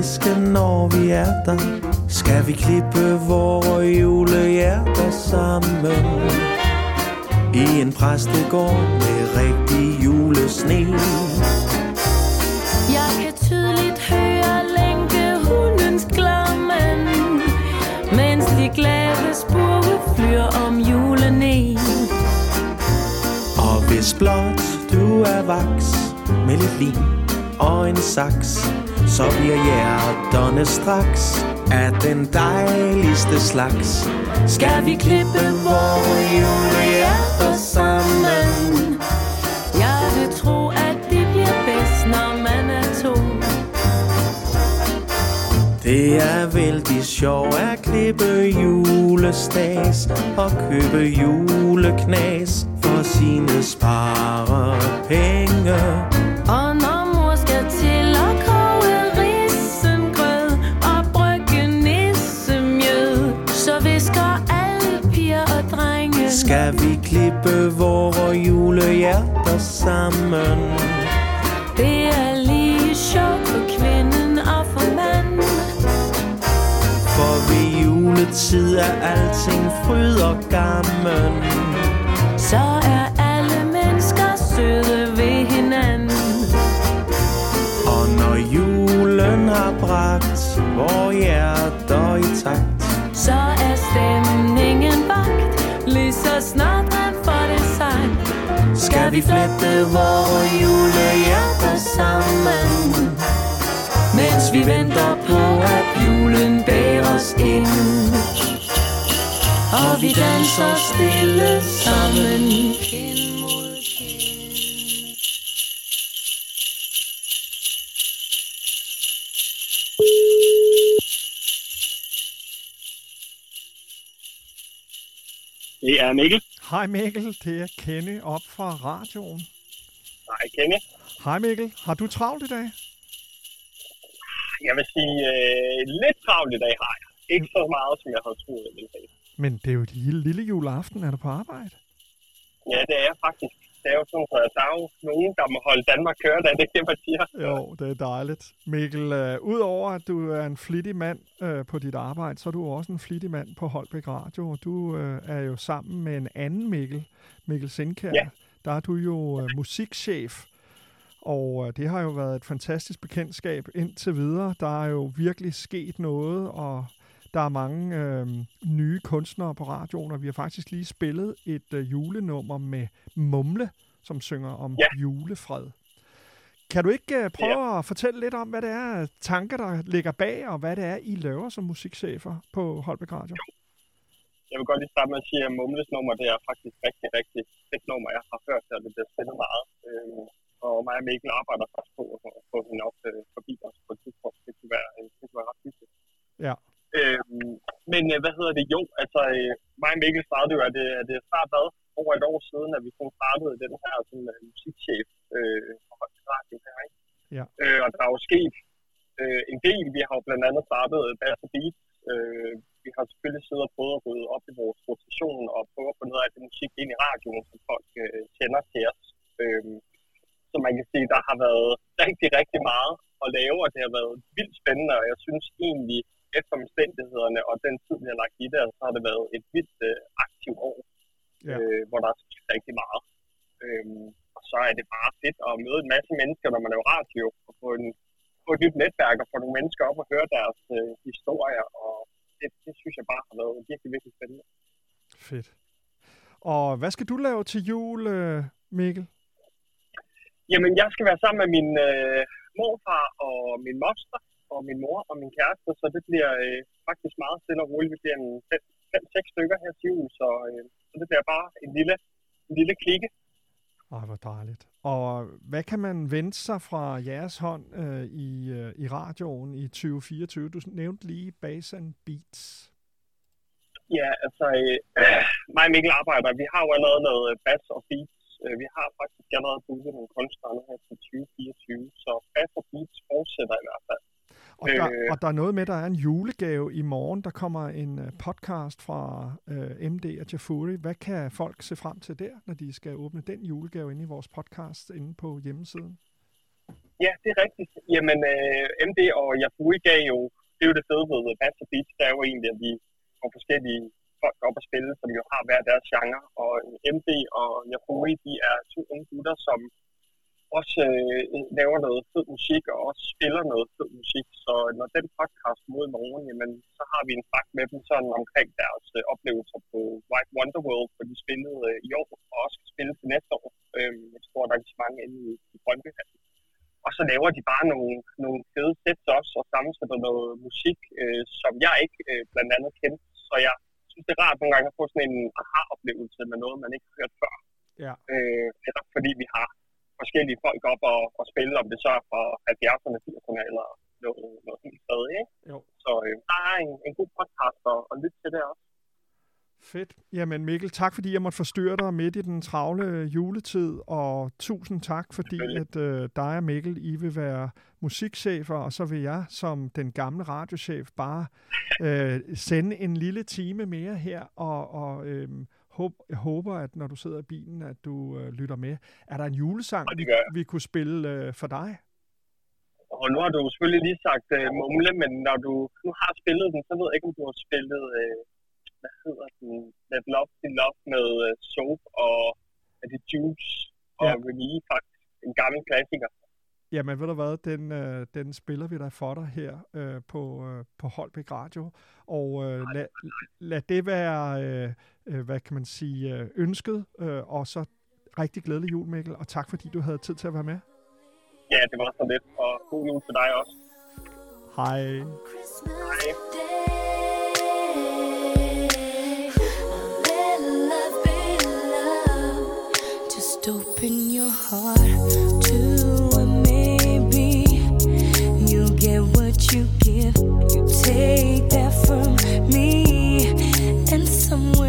Viske, når vi er der. Skal vi klippe vores julehjerter sammen? I en præstegård med rigtig julesne. Jeg kan tydeligt høre længe hundens glammen Mens de glade spurve flyr om julen Og hvis blot du er vaks med lidt lim og en saks, så bliver hjerterne straks af den dejligste slags. Skal vi klippe vores julehjerter sammen Jeg vil tro, at det bliver bedst, når man er to Det er vældig sjovt at klippe julestas og købe juleknas for sine sparepenge. Skal vi klippe vores julehjerter sammen? Det er lige sjovt for kvinden og for manden. For ved juletid er alting fryd og gammen. Så er alle mennesker søde ved hinanden. Og når julen har bragt vores hjerter vi flette vores julehjerter sammen. Mens vi venter på, at julen bærer os ind. Og vi danser stille sammen. Det er Mikkel. Hej Mikkel, det er Kenny op fra radioen. Nej, Kenny. Hej Mikkel, har du travlt i dag? Jeg vil sige, øh, lidt travlt i dag har jeg. Ikke så meget, som jeg havde troet, jeg ville have. Men det er jo lille, lille juleaften, er du på arbejde? Ja, det er jeg faktisk. Er jo sådan, er jo nogen, der må holde Danmark kørende det, det man siger. Jo, det er dejligt. Mikkel, øh, udover at du er en flittig mand øh, på dit arbejde, så er du også en flittig mand på Holbæk Radio. Og du øh, er jo sammen med en anden Mikkel, Mikkel Sindkær. Ja. Der er du jo øh, musikchef. Og øh, det har jo været et fantastisk bekendtskab indtil videre. Der er jo virkelig sket noget, og der er mange øh, nye kunstnere på radioen, og vi har faktisk lige spillet et øh, julenummer med Mumle, som synger om Ja. julefred. Kan du ikke øh, prøve ja. at fortælle lidt om, hvad det er tanker, der ligger bag, og hvad det er, I laver som musikchefer på Holbæk Radio? Jeg vil godt lige starte med at sige, at Mumles nummer, det er faktisk rigtig, rigtig fedt nummer, jeg har hørt, og det bliver spillet meget. Øhm, og mig og Mikkel arbejder faktisk på at få hende op øh, forbi os på et tidspunkt. Det kunne være, øh, det kunne være ret hyggeligt. Ja. Øhm, men øh, hvad hedder det? Jo, altså øh, mig og Mikkel startede jo, at det, at det er snart hvad, over et år siden, at vi sådan startede den her sådan, uh, musikchef øh, for Radio her, ikke? Ja. Øh, og der er jo sket øh, en del. Vi har jo blandt andet startet Bass Beat. Øh, vi har selvfølgelig siddet og prøvet at rydde op i vores rotation og prøve at få noget af det musik ind i radioen, som folk øh, kender til os. Øh, så man kan sige, der har været rigtig, rigtig meget at lave, og det har været vildt spændende, og jeg synes egentlig, efter omstændighederne og den tid, vi har lagt i det, så har det været et vildt øh, aktivt år, Ja. øh, hvor der er sket rigtig meget. Øhm, og så er det bare fedt at møde en masse mennesker, når man laver radio, og få, en, få et nyt netværk, og få nogle mennesker op og høre deres øh, historier, og det, det synes jeg bare har været virkelig, virkelig spændende. Fedt. Og hvad skal du lave til jul, øh, Mikkel? Jamen, jeg skal være sammen med min øh, morfar og min moster, og min mor og min kæreste, så det bliver øh, faktisk meget stille og roligt. Vi bliver en 5-6 stykker her til jul, så, øh, så det bliver bare en lille, en lille klikke. Ej, hvor dejligt. Og hvad kan man vente sig fra jeres hånd øh, i, øh, i radioen i 2024? Du nævnte lige Bass and Beats. Ja, altså, øh, mig og Mikkel arbejder, vi har jo allerede noget bass og beats. Øh, Vi har faktisk allerede booket nogle kunstnere her til 2024, så bass og beats fortsætter i hvert fald. Og der, Øh. og der er noget med, der er en julegave i morgen. Der kommer en øh, podcast fra øh, MD og Jafuri. Hvad kan folk se frem til der, når de skal åbne den julegave inde i vores podcast inde på hjemmesiden? Ja, det er rigtigt. Jamen, øh, MD og Yafui gav jo, det er jo det fede ved Bass og Beats, det er jo egentlig, at vi får forskellige folk op at spille, som jo har hver deres genre. Og MD og Yafui, de er to unge gutter, som også øh, laver noget fed musik, og også spiller noget fed musik. Så når den podcast mod morgen, jamen, så har vi en snak med dem sådan omkring deres øh, oplevelser på White Wonderworld, for de spillede øh, i år, og også skal spille til næste år. Øh, et stort arrangement inde i, i Brøndby. Og så laver de bare nogle, nogle fede sets også, og sammensætter noget musik, øh, som jeg ikke øh, blandt andet kendte. Så jeg synes, det er rart nogle gange at få sådan en aha-oplevelse med noget, man ikke har hørt før. Ja. Øh, netop fordi vi har forskellige folk op og, og spille, om det så er fra 70'erne, 80'erne eller noget, noget helt stadig. Ikke? Jo. Så øh, der er en, en god podcast at, at lytte til der også. Fedt. Jamen Mikkel, tak fordi jeg måtte forstyrre dig midt i den travle juletid, og tusind tak fordi at øh, dig og Mikkel, I vil være musikchefer, og så vil jeg som den gamle radiochef bare øh, sende en lille time mere her, og, og øh, håb, jeg håber, at når du sidder i bilen, at du øh, lytter med. Er der en julesang, vi, vi kunne spille øh, for dig? Og nu har du selvfølgelig lige sagt øh, mumle, men når du nu har spillet den, så ved jeg ikke, om du har spillet, øh, hvad hedder den, Let Love Be Love med øh, Soap og er det Juice og Ja. Remy, faktisk en gammel klassiker. Jamen ved du hvad, den, øh, den spiller vi da for dig her øh, på, øh, på Holbæk Radio. Og øh, lad, lad det være, øh, øh, hvad kan man sige, øh, ønsket. Øh, og så rigtig glædelig jul, Mikkel. Og tak fordi du havde tid til at være med. Ja, det var så lidt, og god jul til dig også. Hej. Hej. Just open your heart to a maybe. You get what you give, you take that from me. And somewhere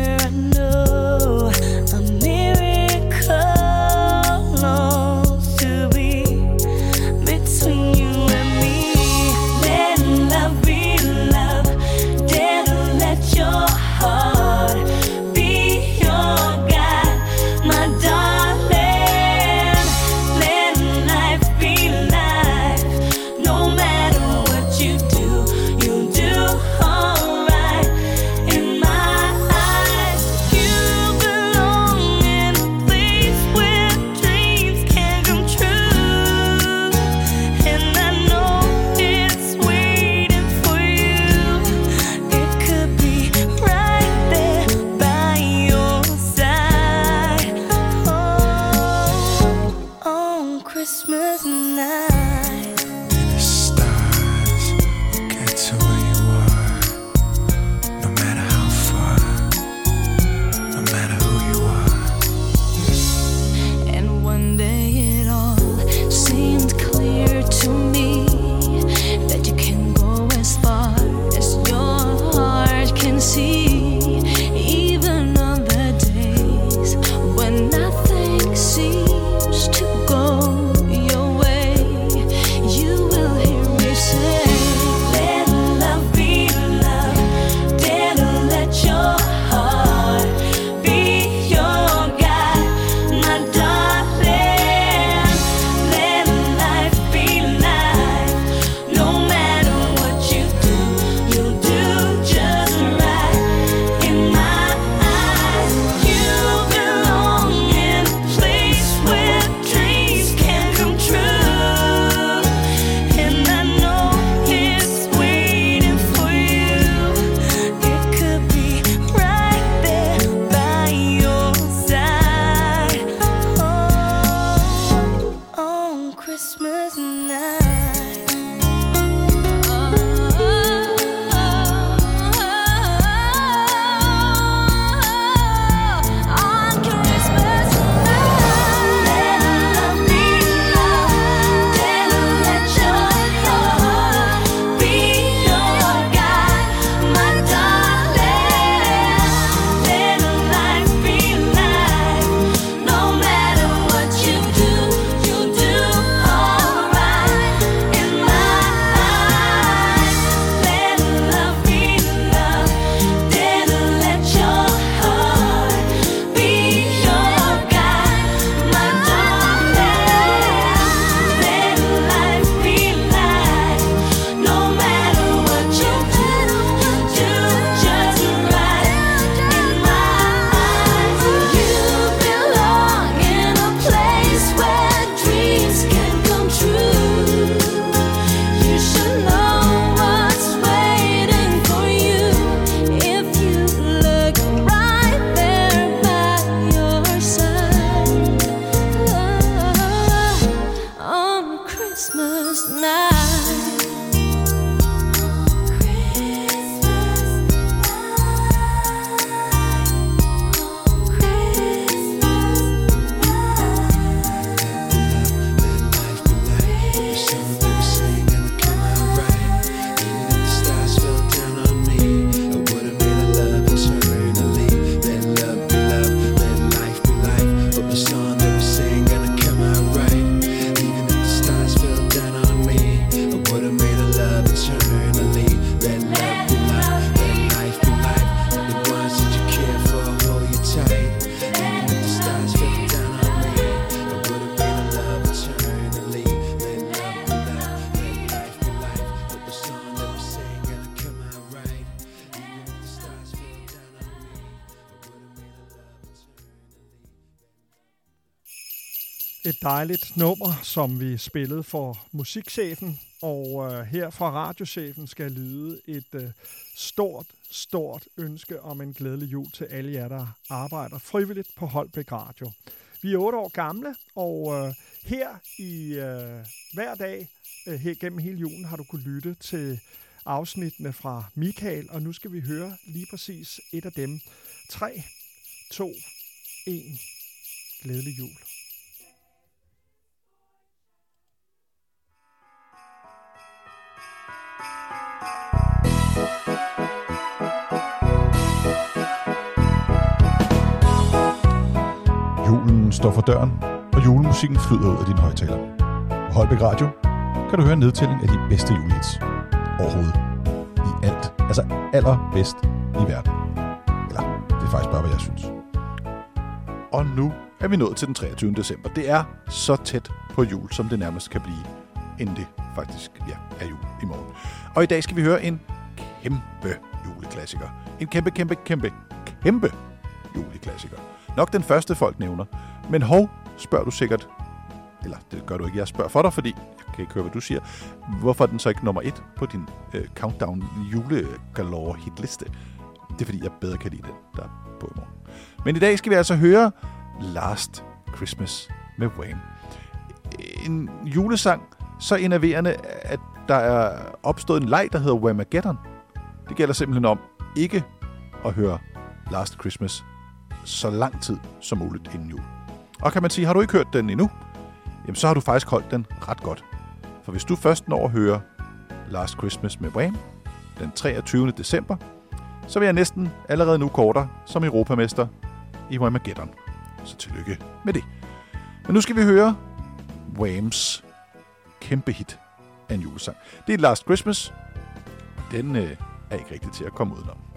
dejligt nummer, som vi spillede for musikchefen, og øh, her fra radiochefen skal lyde et øh, stort, stort ønske om en glædelig jul til alle jer, der arbejder frivilligt på Holbæk Radio. Vi er otte år gamle, og øh, her i øh, hver dag øh, her gennem hele julen har du kunne lytte til afsnittene fra Michael, og nu skal vi høre lige præcis et af dem. 3, 2, 1. Glædelig jul. Julen står for døren, og julemusikken flyder ud af din højtaler. På Holbæk Radio kan du høre en nedtælling af de bedste julehits overhovedet. I alt. Altså allerbedst i verden. Eller, det er faktisk bare, hvad jeg synes. Og nu er vi nået til den 23. december. Det er så tæt på jul, som det nærmest kan blive, inden det faktisk ja, er jul i morgen. Og i dag skal vi høre en kæmpe juleklassiker. En kæmpe, kæmpe, kæmpe, kæmpe juleklassiker. Nok den første, folk nævner. Men hov, spørger du sikkert, eller det gør du ikke, jeg spørger for dig, fordi jeg kan ikke høre, hvad du siger. Hvorfor er den så ikke nummer et på din øh, countdown julegalore hitliste? Det er fordi, jeg bedre kan lide den, der er på i morgen. Men i dag skal vi altså høre Last Christmas med Wham. En julesang så enerverende, at der er opstået en leg, der hedder Whamageddon. Det gælder simpelthen om ikke at høre Last Christmas så lang tid som muligt inden jul. Og kan man sige, har du ikke hørt den endnu, jamen så har du faktisk holdt den ret godt. For hvis du først når at høre Last Christmas med Wham den 23. december, så vil jeg næsten allerede nu kortere som europamester i Whamageddon. Så tillykke med det. Men nu skal vi høre Whams kæmpe hit af en julesang. Det er Last Christmas. Den øh, er ikke rigtig til at komme udenom.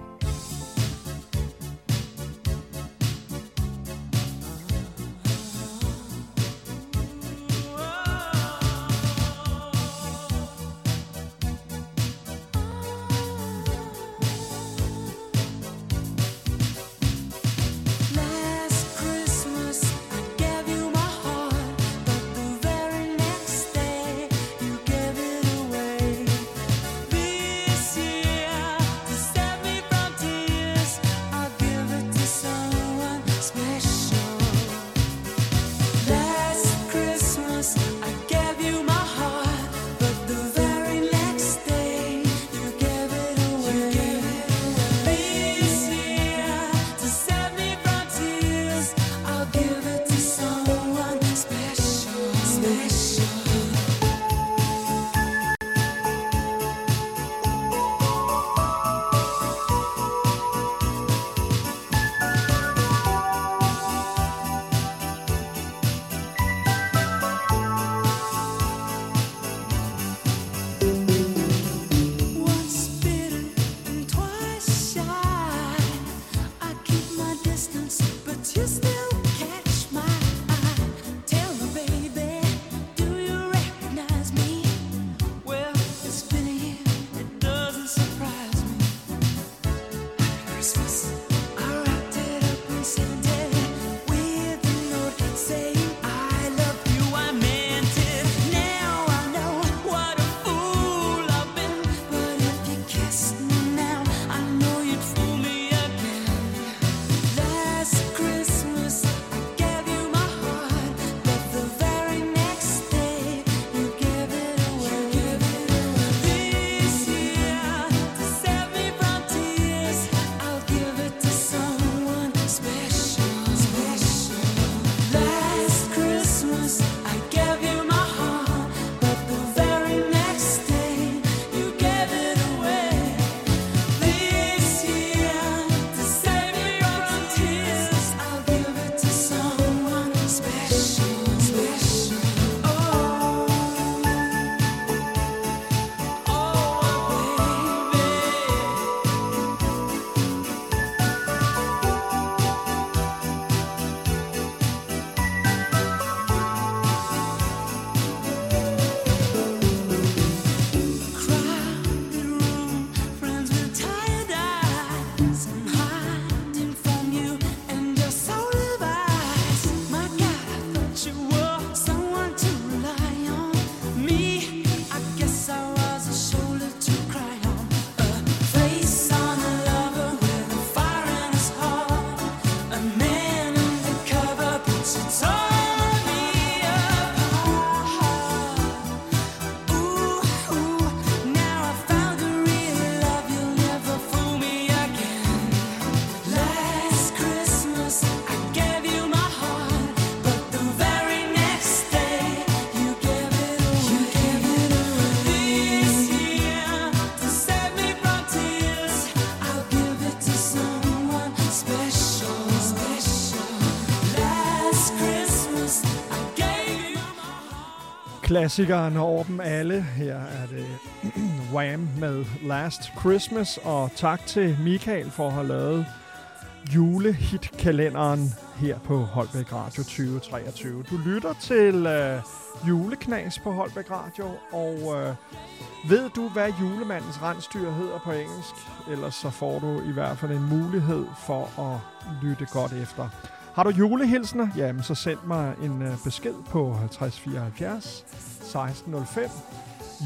Klassikeren over dem alle. Her er det Wham med Last Christmas. Og tak til Michael for at have lavet julehitkalenderen her på Holbæk Radio 2023. Du lytter til øh, juleknas på Holbæk Radio, og øh, ved du, hvad julemandens rensdyr hedder på engelsk? Ellers så får du i hvert fald en mulighed for at lytte godt efter. Har du julehilsner? Jamen, så send mig en øh, besked på 5074 1605.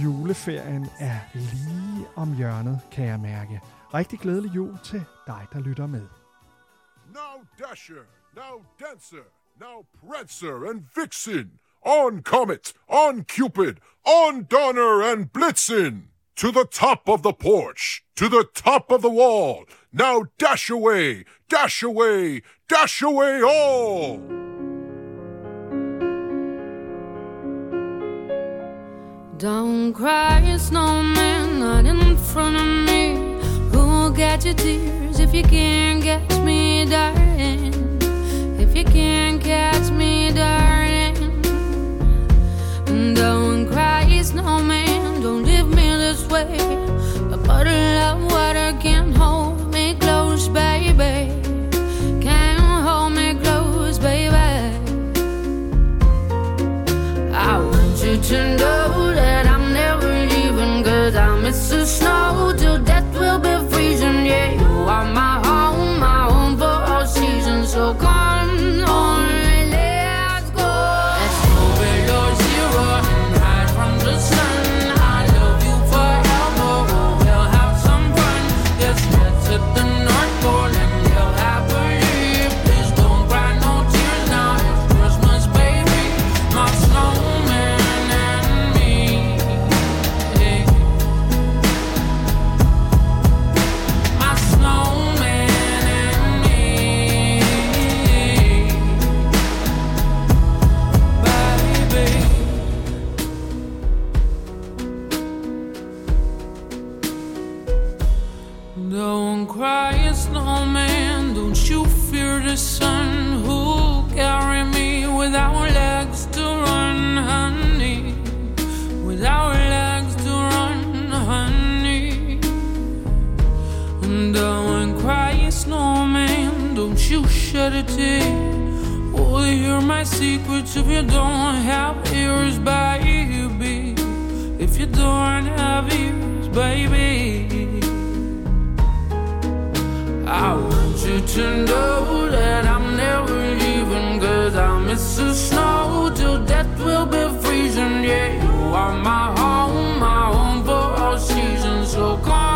Juleferien er lige om hjørnet, kan jeg mærke. Rigtig glædelig jul til dig, der lytter med. Now Dasher, now Dancer, now Prancer and Vixen, on Comet, on Cupid, on Donner and Blitzen, to the top of the porch, to the top of the wall, now dash away, dash away, dash away all! Don't cry, snowman, not in front of me. Who'll get your tears if you can't catch me, darling? If you can't catch me, darling. Don't snow shed a tear. Will you hear my secrets if you don't have ears, baby? If you don't have ears, baby. I want you to know that I'm never leaving Cause I miss the snow till death will be freezing Yeah, you are my home, my home for all seasons So come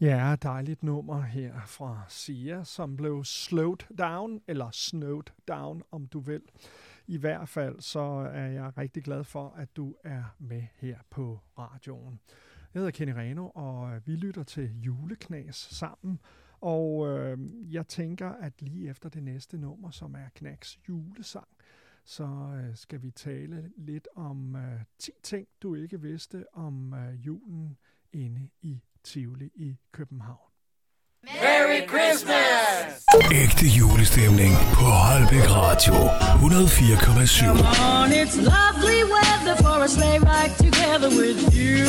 Ja, dejligt nummer her fra Sia, som blev slowed down, eller snowed down, om du vil. I hvert fald så er jeg rigtig glad for, at du er med her på radioen. Jeg hedder Kenny Reno, og vi lytter til juleknas sammen. Og øh, jeg tænker, at lige efter det næste nummer, som er Knacks julesang, så øh, skal vi tale lidt om øh, 10 ting, du ikke vidste om øh, julen inde i Tivoli i København. Merry Christmas! Ægte julestemning på Holbæk Radio 104,7. On, it's lovely weather for a sleigh ride together with you.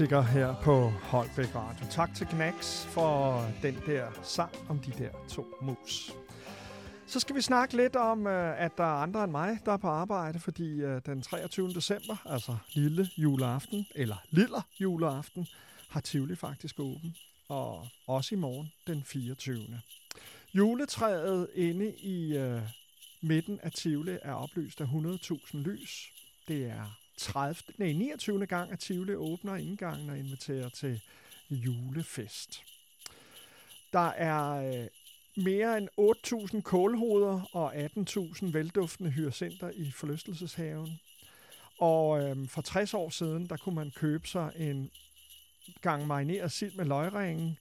Klassiker her på Holbæk Radio. Tak til Knacks for den der sang om de der to mus. Så skal vi snakke lidt om, øh, at der er andre end mig, der er på arbejde, fordi øh, den 23. december, altså lille juleaften, eller lille juleaften, har Tivoli faktisk åben. Og også i morgen den 24. Juletræet inde i øh, midten af Tivoli er oplyst af 100.000 lys. Det er 30, nej, 29. gang, at Tivoli åbner indgangen og inviterer til julefest. Der er øh, mere end 8.000 kålhoveder og 18.000 velduftende hyacinter i forlystelseshaven. Og øhm, for 60 år siden, der kunne man købe sig en gang marineret sild med løgringen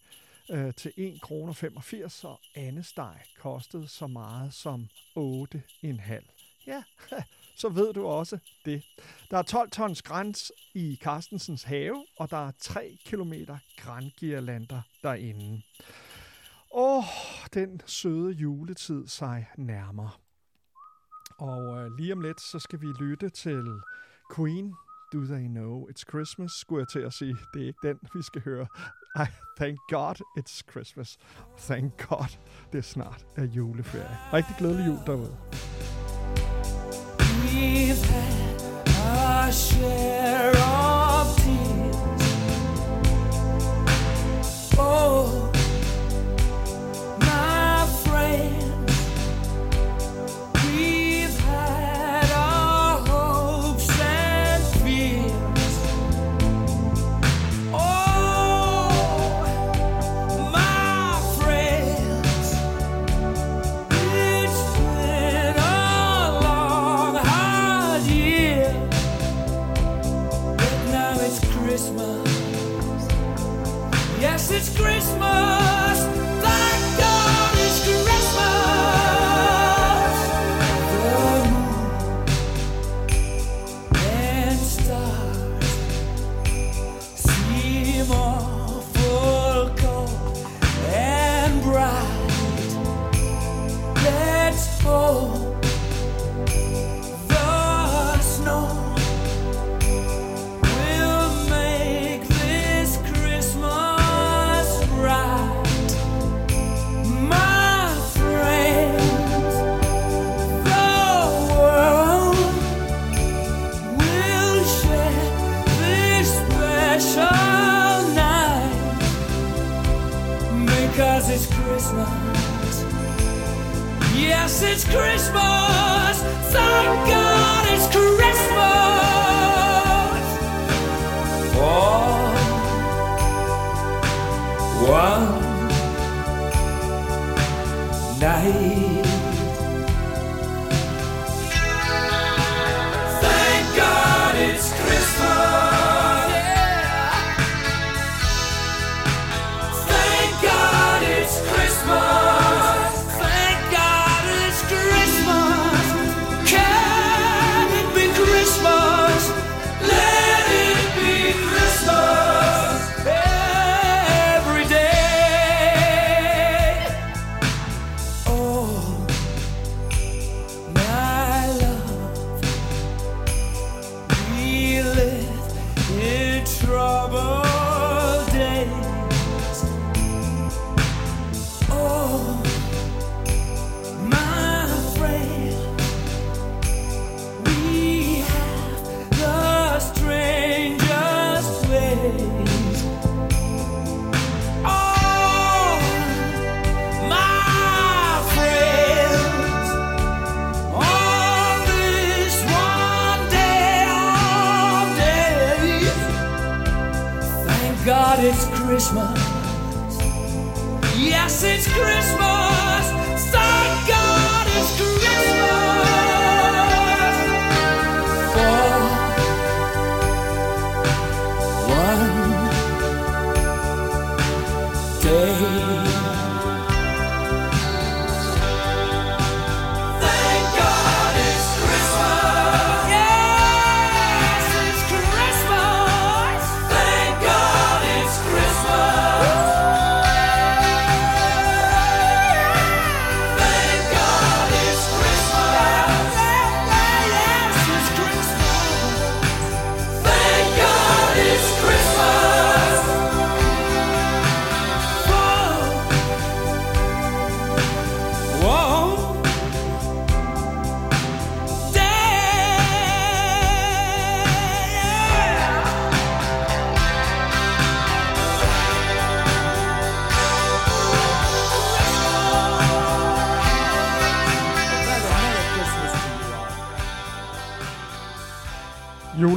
øh, til 1 kr. 85, og andesteg kostede så meget som 8,5. Ja, så ved du også det. Der er 12 tons græns i Carstensens have, og der er 3 km grængirlander derinde. Åh, den søde juletid sig nærmer. Og øh, lige om lidt, så skal vi lytte til Queen, Do They Know It's Christmas, skulle jeg til at sige. Det er ikke den, vi skal høre. I thank God it's Christmas. Thank God, det er snart er juleferie. Rigtig glædelig jul derude. I've had share of it's Christmas. Yes, it's Christmas.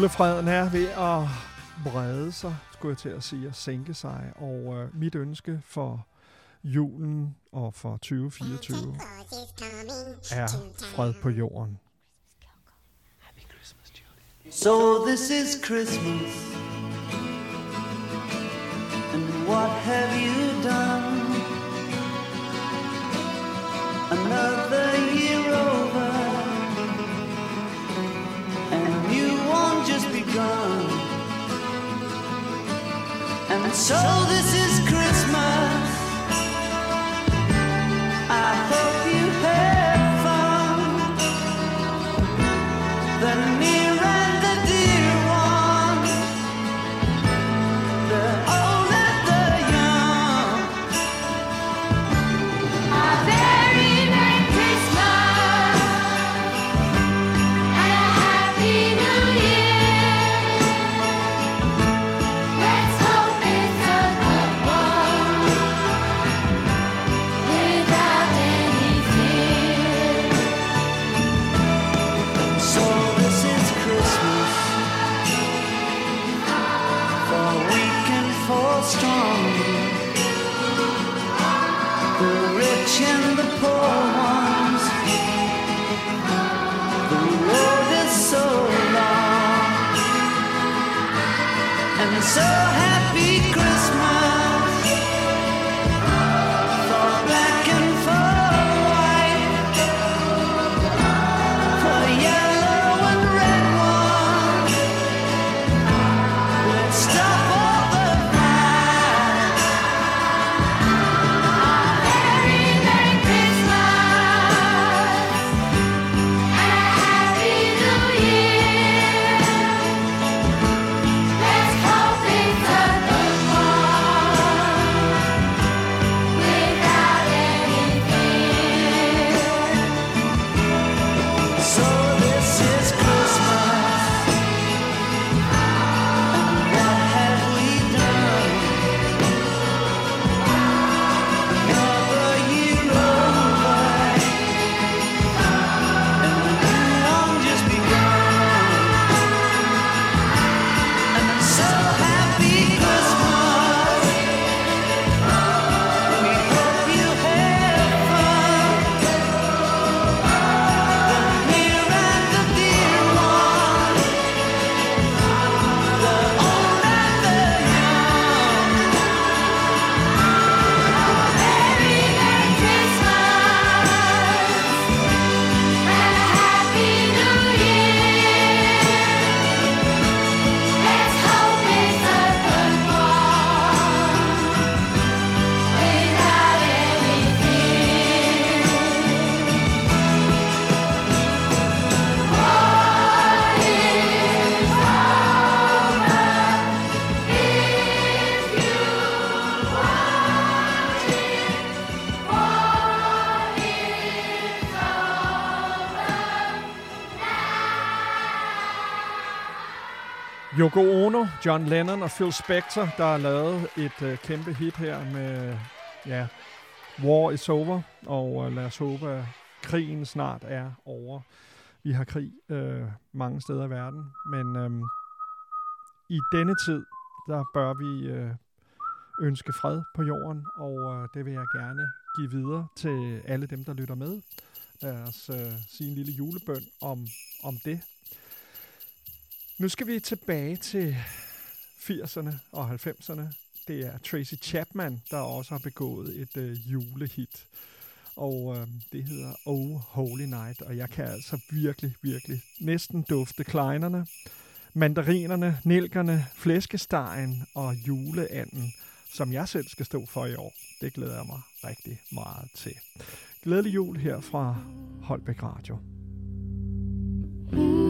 julefreden er ved at brede sig, skulle jeg til at sige, og sænke sig. Og øh, mit ønske for julen og for 2024 er fred på jorden. Happy Christmas, So this is Christmas And what have you done Another year old gone. And so this is. John Lennon og Phil Spector, der har lavet et øh, kæmpe hit her med, ja, War is over, og øh, lad os håbe, at krigen snart er over. Vi har krig øh, mange steder i verden, men øh, i denne tid, der bør vi øh, ønske fred på jorden, og øh, det vil jeg gerne give videre til alle dem, der lytter med. Lad os øh, sige en lille julebøn om, om det. Nu skal vi tilbage til 80'erne og 90'erne. Det er Tracy Chapman, der også har begået et øh, julehit. Og øh, det hedder Oh Holy Night, og jeg kan altså virkelig, virkelig næsten dufte kleinerne, mandarinerne, nælkerne, flæskestegen og juleanden, som jeg selv skal stå for i år. Det glæder jeg mig rigtig meget til. Glædelig jul her fra Holbæk Radio. Mm.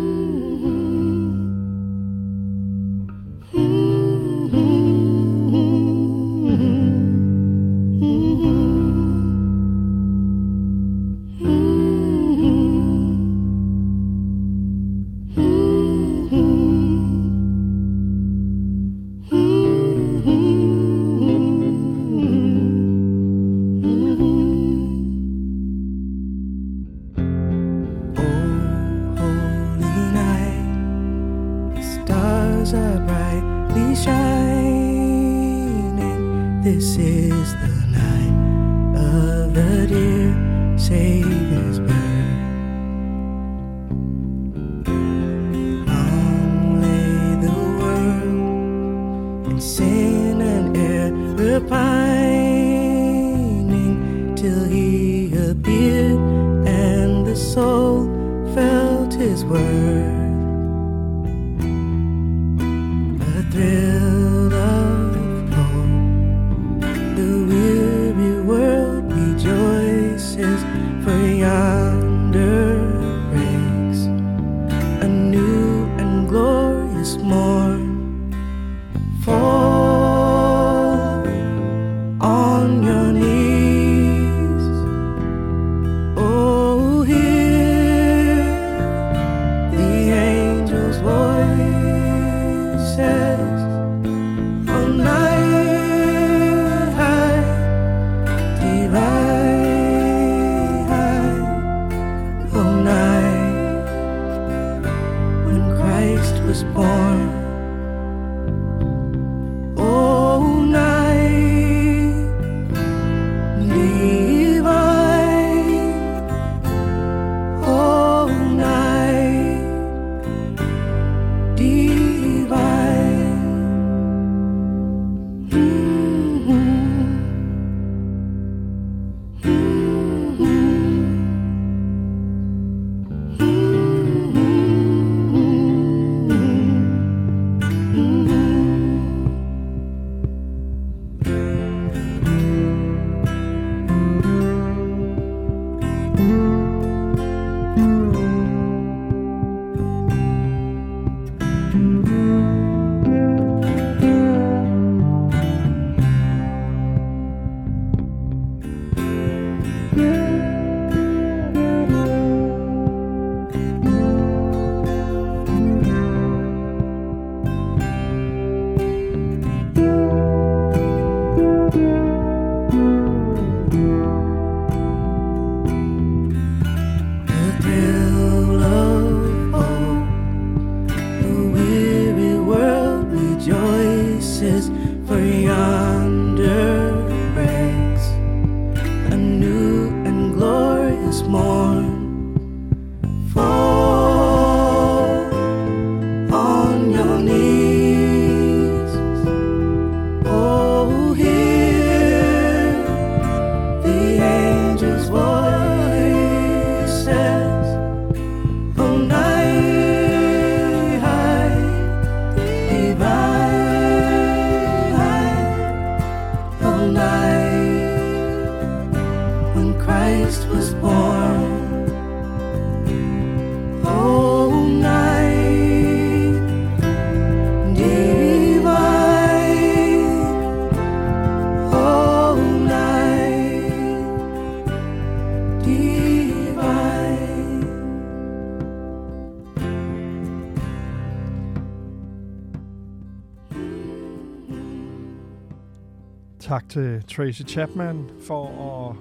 Tak til Tracy Chapman for at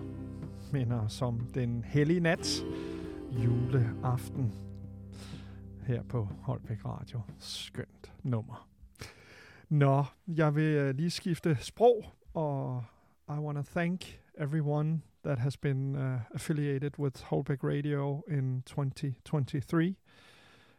minde os om den hellige nat juleaften her på Holbæk Radio. Skønt nummer. Nå, jeg vil øh, lige skifte sprog, og I want to thank everyone that has been uh, affiliated with Holbæk Radio in 2023.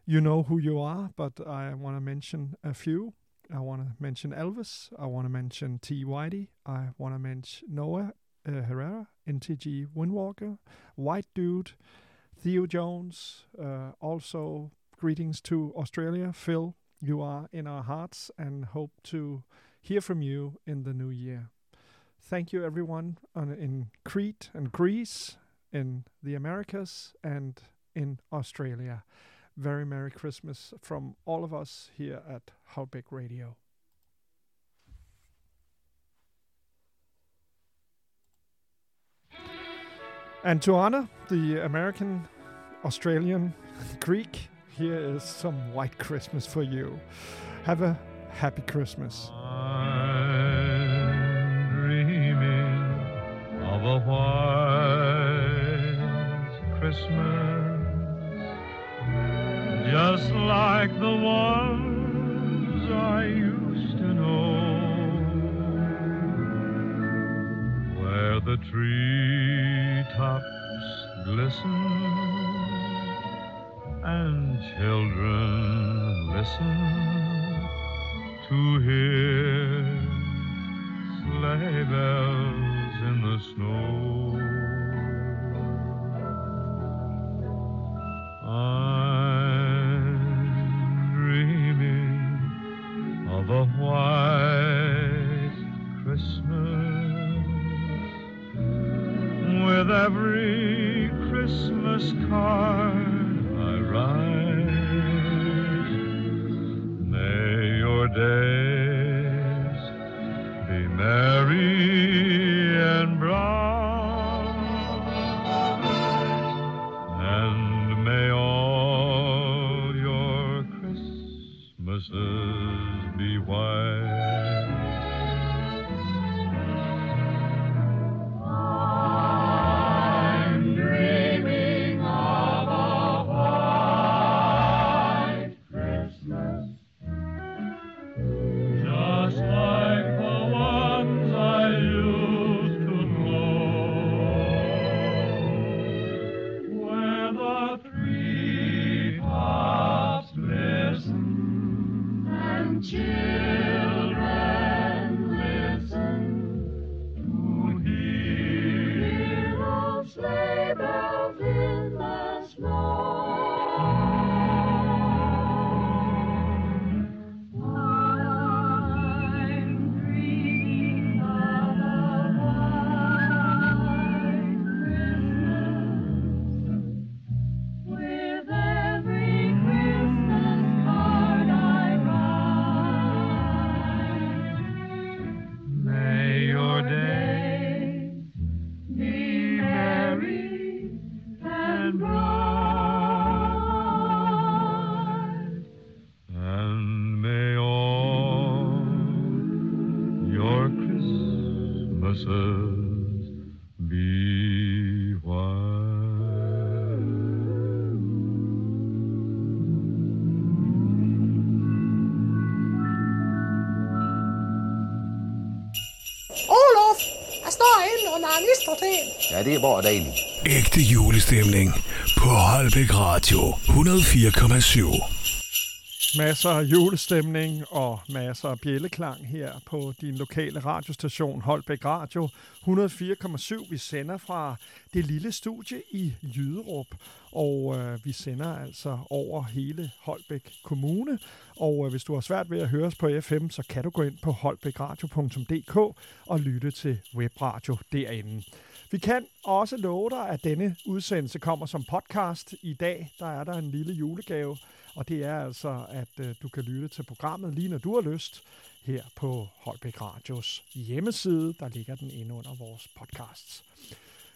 You know who you are, but I want to mention a few. I want to mention Elvis. I want to mention T. Whitey. I want to mention Noah uh, Herrera, NTG Windwalker, White Dude, Theo Jones. Uh, also, greetings to Australia. Phil, you are in our hearts and hope to hear from you in the new year. Thank you, everyone on, in Crete and Greece, in the Americas, and in Australia. Very Merry Christmas from all of us here at Holbæk Radio. And to honor the American, Australian, Greek, here is some White Christmas for you. Have a happy Christmas. Christmas, just like the ones I used to know, where the treetops glisten and children listen to hear sleigh bells in the snow. Ja, det er bare dejligt. Ægte julestemning på Holbæk Radio 104,7. Masser af julestemning og masser af bjælleklang her på din lokale radiostation Holbæk Radio 104,7. Vi sender fra det lille studie i Jyderup, og øh, vi sender altså over hele Holbæk Kommune. Og øh, hvis du har svært ved at høre os på FM, så kan du gå ind på holbækradio.dk og lytte til webradio derinde. Vi kan også love dig, at denne udsendelse kommer som podcast. I dag der er der en lille julegave, og det er altså, at øh, du kan lytte til programmet lige når du har lyst her på Holbæk Radios hjemmeside. Der ligger den inde under vores podcasts.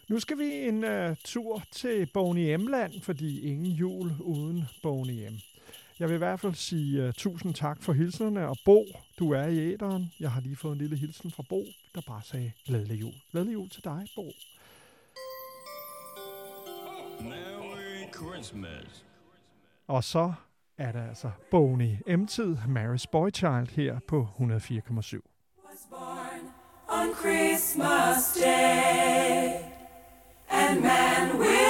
Nu skal vi en uh, tur til Boney M-land, fordi ingen jul uden Boney M. Jeg vil i hvert fald sige uh, tusind tak for hilsnerne, og Bo, du er i æderen. Jeg har lige fået en lille hilsen fra Bo, der bare sagde glædelig jul. Glædelig jul til dig, Bo. Merry Christmas. Og så er der altså Boney M-tid, Mary's Boy Child her på 104,7. on Christmas Day. And man will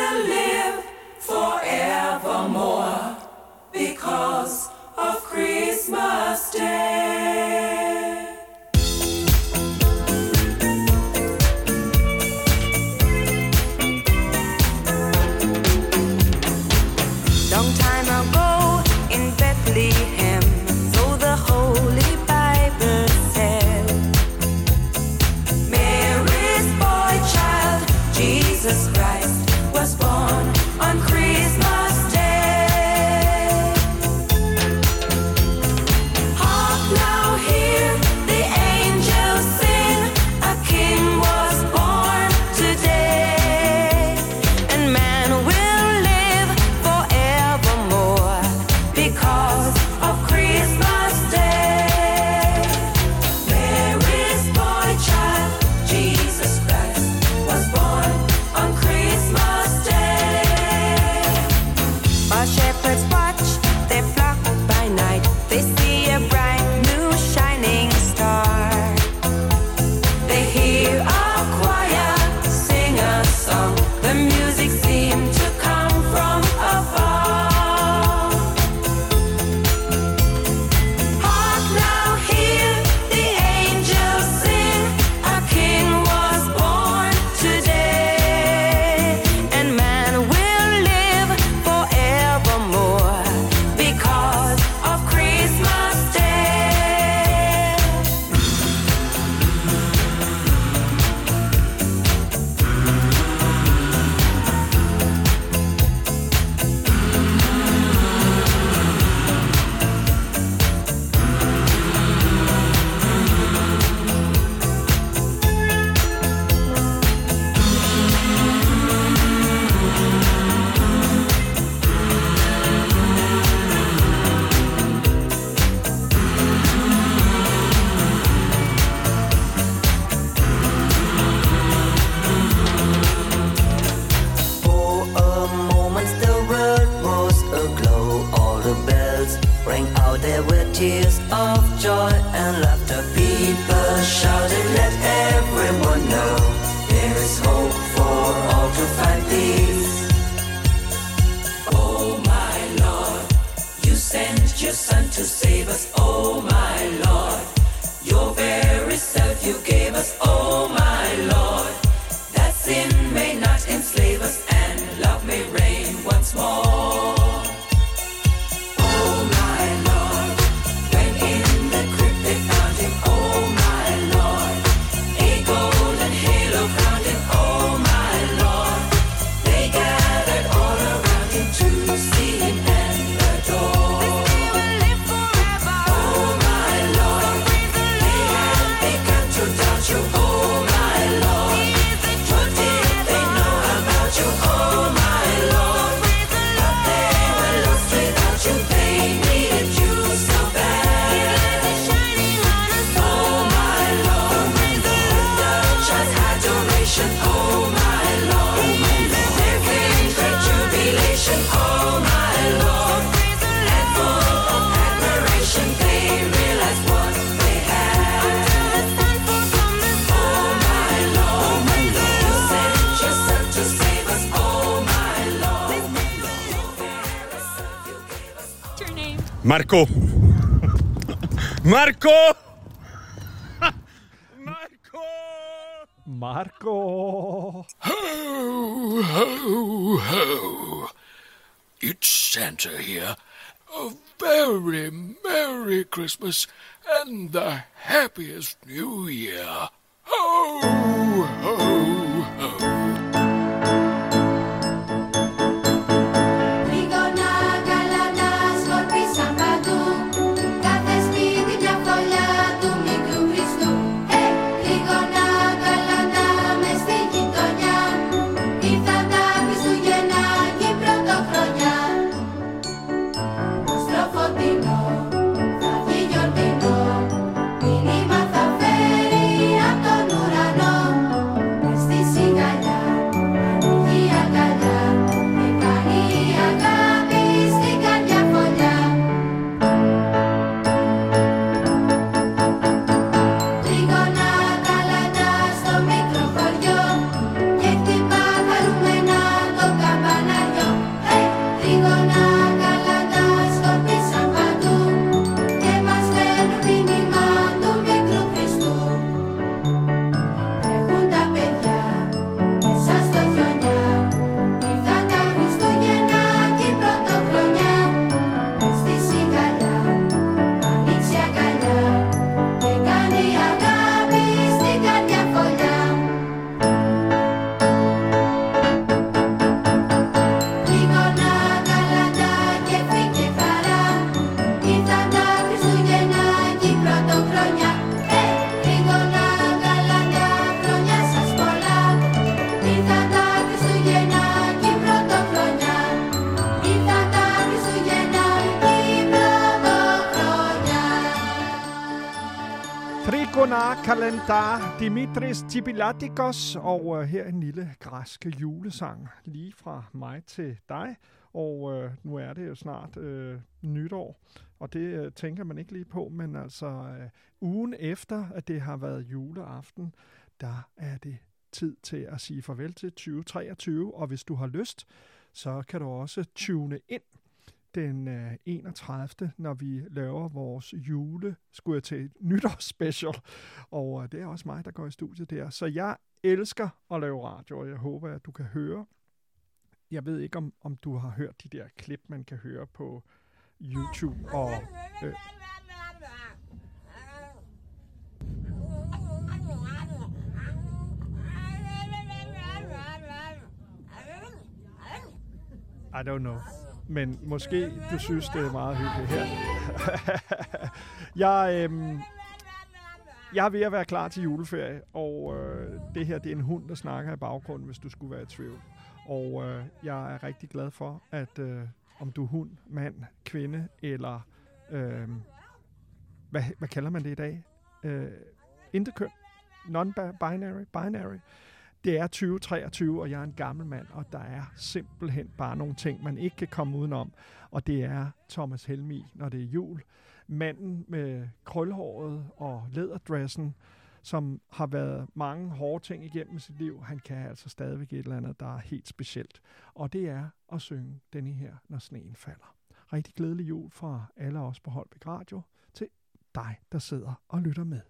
What's your name? Marco. Marco! Marco. Ho, ho, ho. It's Santa here. A very Merry Christmas and the happiest New Year. Ho, ho, ho. Kalendar Dimitris Tibilatikos, og øh, her en lille græsk julesang lige fra mig til dig. Og øh, nu er det jo snart øh, nytår, og det øh, tænker man ikke lige på, men altså øh, ugen efter, at det har været juleaften, der er det tid til at sige farvel til 2023, og hvis du har lyst, så kan du også tune ind den øh, 31. når vi laver vores jule, skulle jeg til nytårsspecial. Og øh, det er også mig, der går i studiet der. Så jeg elsker at lave radio, og jeg håber, at du kan høre. Jeg ved ikke, om, om du har hørt de der klip, man kan høre på YouTube. Og, øh, I don't know. Men måske du synes, det er meget hyggeligt her. jeg, øhm, jeg er ved at være klar til juleferie, og øh, det her det er en hund, der snakker i baggrunden, hvis du skulle være i tvivl. Og øh, jeg er rigtig glad for, at øh, om du er hund, mand, kvinde eller øh, hvad, hvad kalder man det i dag? Øh, interkøn, non-binary, binary. Det er 2023, og jeg er en gammel mand, og der er simpelthen bare nogle ting, man ikke kan komme udenom. Og det er Thomas Helmi, når det er jul. Manden med krølhåret og læderdressen, som har været mange hårde ting igennem sit liv. Han kan altså stadigvæk et eller andet, der er helt specielt. Og det er at synge denne her, når sneen falder. Rigtig glædelig jul fra alle os på Holbæk Radio til dig, der sidder og lytter med.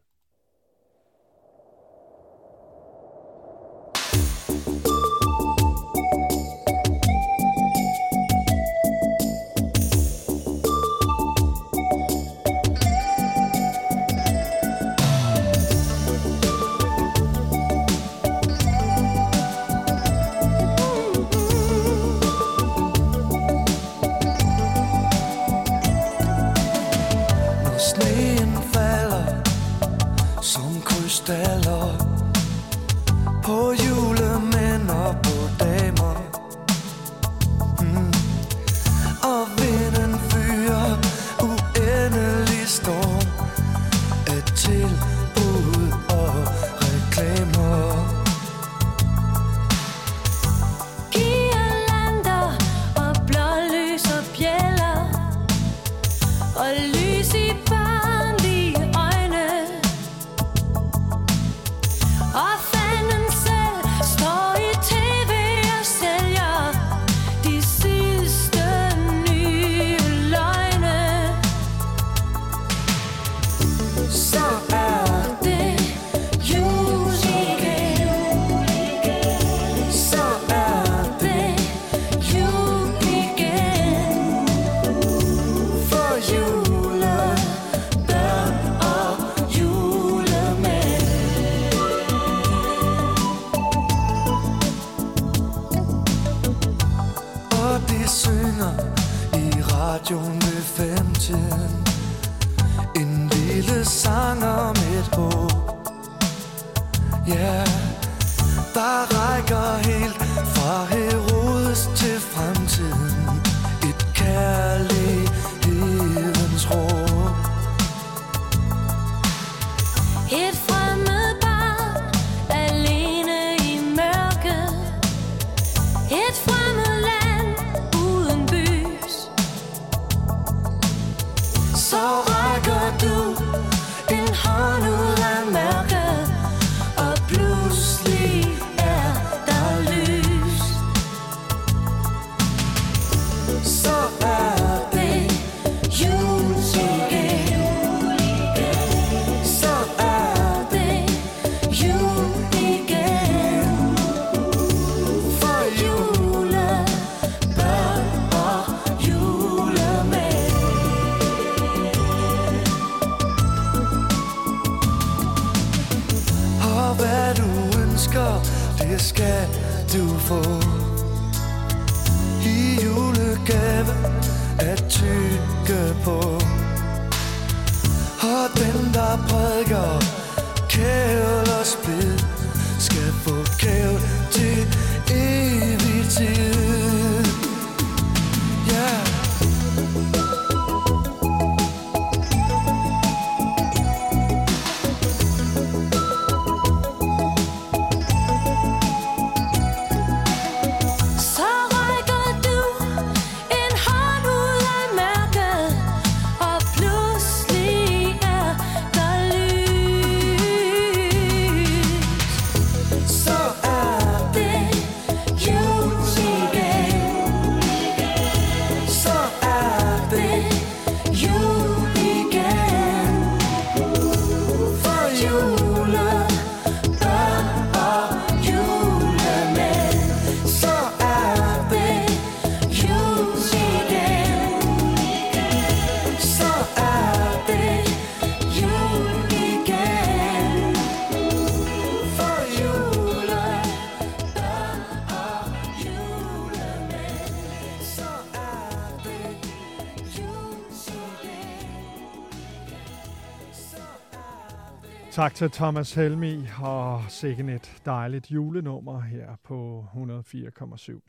Tak til Thomas Helmi og sikkert et dejligt julenummer her på 104,7.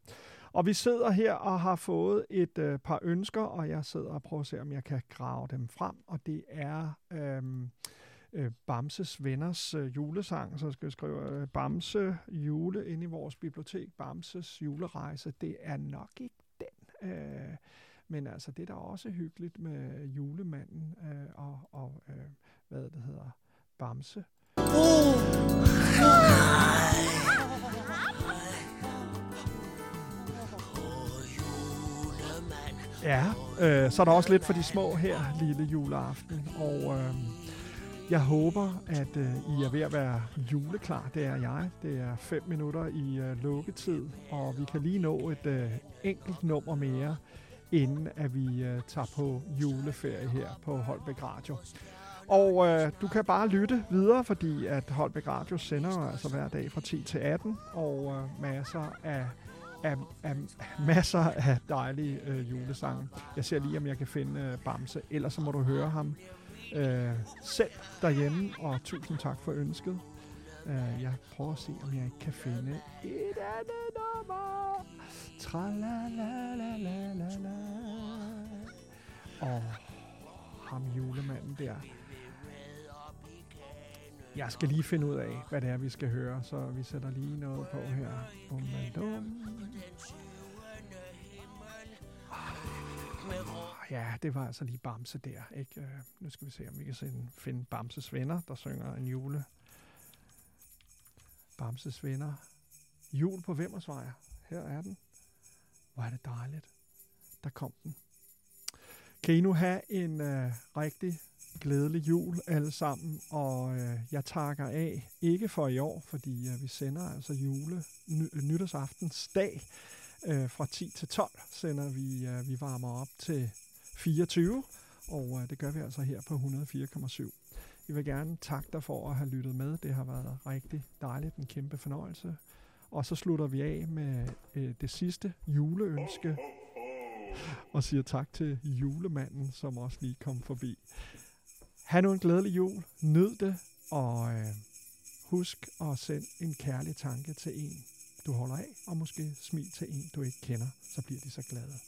Og vi sidder her og har fået et øh, par ønsker, og jeg sidder og prøver at se, om jeg kan grave dem frem. Og det er øhm, øh, Bamses Venners øh, julesang, så skal jeg skrive øh, Bamse jule inde i vores bibliotek. Bamses julerejse, det er nok ikke den. Øh, men altså, det er da også hyggeligt med julemanden øh, og, og øh, hvad det hedder, Bamse. Ja, øh, så er der også lidt for de små her, lille juleaften. Og øh, jeg håber, at øh, I er ved at være juleklar. Det er jeg. Det er fem minutter i øh, lukketid, og vi kan lige nå et øh, enkelt nummer mere, inden at vi øh, tager på juleferie her på Holbæk Radio. Og øh, du kan bare lytte videre, fordi at Holbæk Radio sender jo altså hver dag fra 10 til 18, og øh, masser af, af, af masser af dejlige øh, julesange. Jeg ser lige, om jeg kan finde øh, Bamse, ellers så må du høre ham øh, selv derhjemme, og tusind tak for ønsket. Øh, jeg prøver at se, om jeg ikke kan finde et andet nummer. la. Og ham julemanden der. Jeg skal lige finde ud af, hvad det er, vi skal høre, så vi sætter lige noget på her. Bum, bum. Ah, ja, det var altså lige Bamse der. Ikke? Øh, nu skal vi se, om vi kan finde, Bamses venner, der synger en jule. Bamses venner. Jul på Vemmersvej. Her er den. Hvor er det dejligt. Der kom den. Kan I nu have en øh, rigtig glædelig jul alle sammen, og øh, jeg takker af, ikke for i år, fordi øh, vi sender altså jule ny, nytårsaftens dag øh, fra 10 til 12 sender vi, øh, vi varmer op til 24, og øh, det gør vi altså her på 104,7. Jeg vil gerne takke dig for at have lyttet med. Det har været rigtig dejligt, en kæmpe fornøjelse. Og så slutter vi af med øh, det sidste juleønske, og siger tak til julemanden, som også lige kom forbi. Ha' nu en glædelig jul. Nyd det, og øh, husk at sende en kærlig tanke til en, du holder af, og måske smil til en, du ikke kender, så bliver de så glade.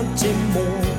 Julemanden blinker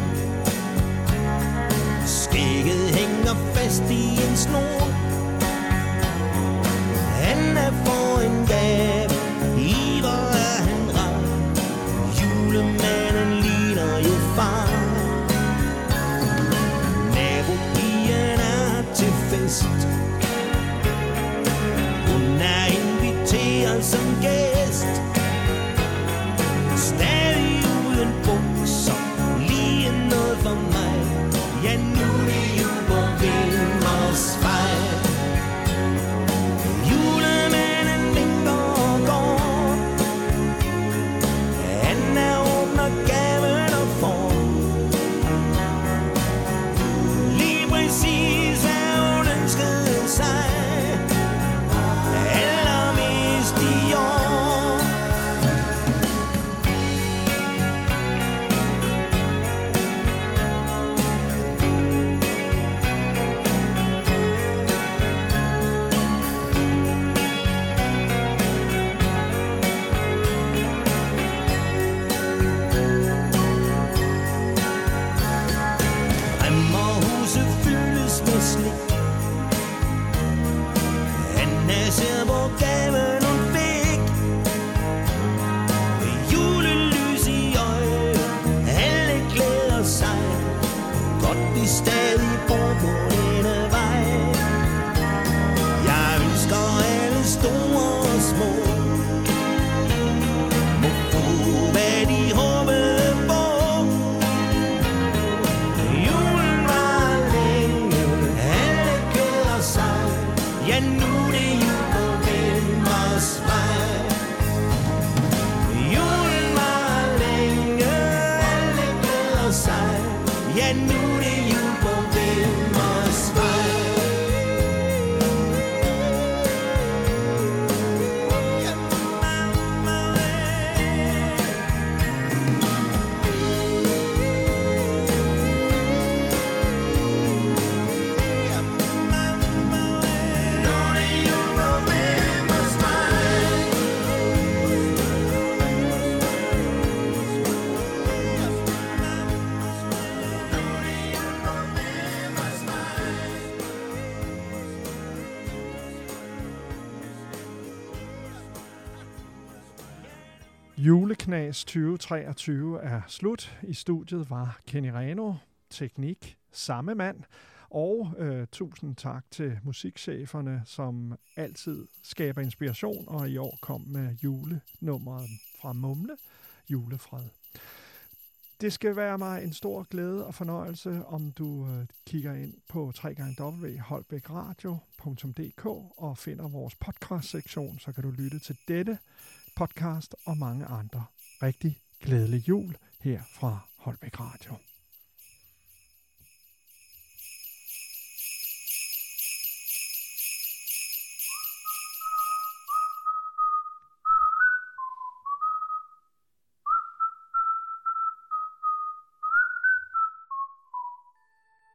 Juleknas 2023 er slut. I studiet var Kenny Reno, teknik, samme mand. Og øh, tusind tak til musikcheferne, som altid skaber inspiration, og i år kom med julenummeret fra Mumle, Julefred. Det skal være mig en stor glæde og fornøjelse, om du øh, kigger ind på www.holbækradio.dk og finder vores podcast-sektion, så kan du lytte til dette podcast og mange andre. Rigtig glædelig jul her fra Holbæk Radio.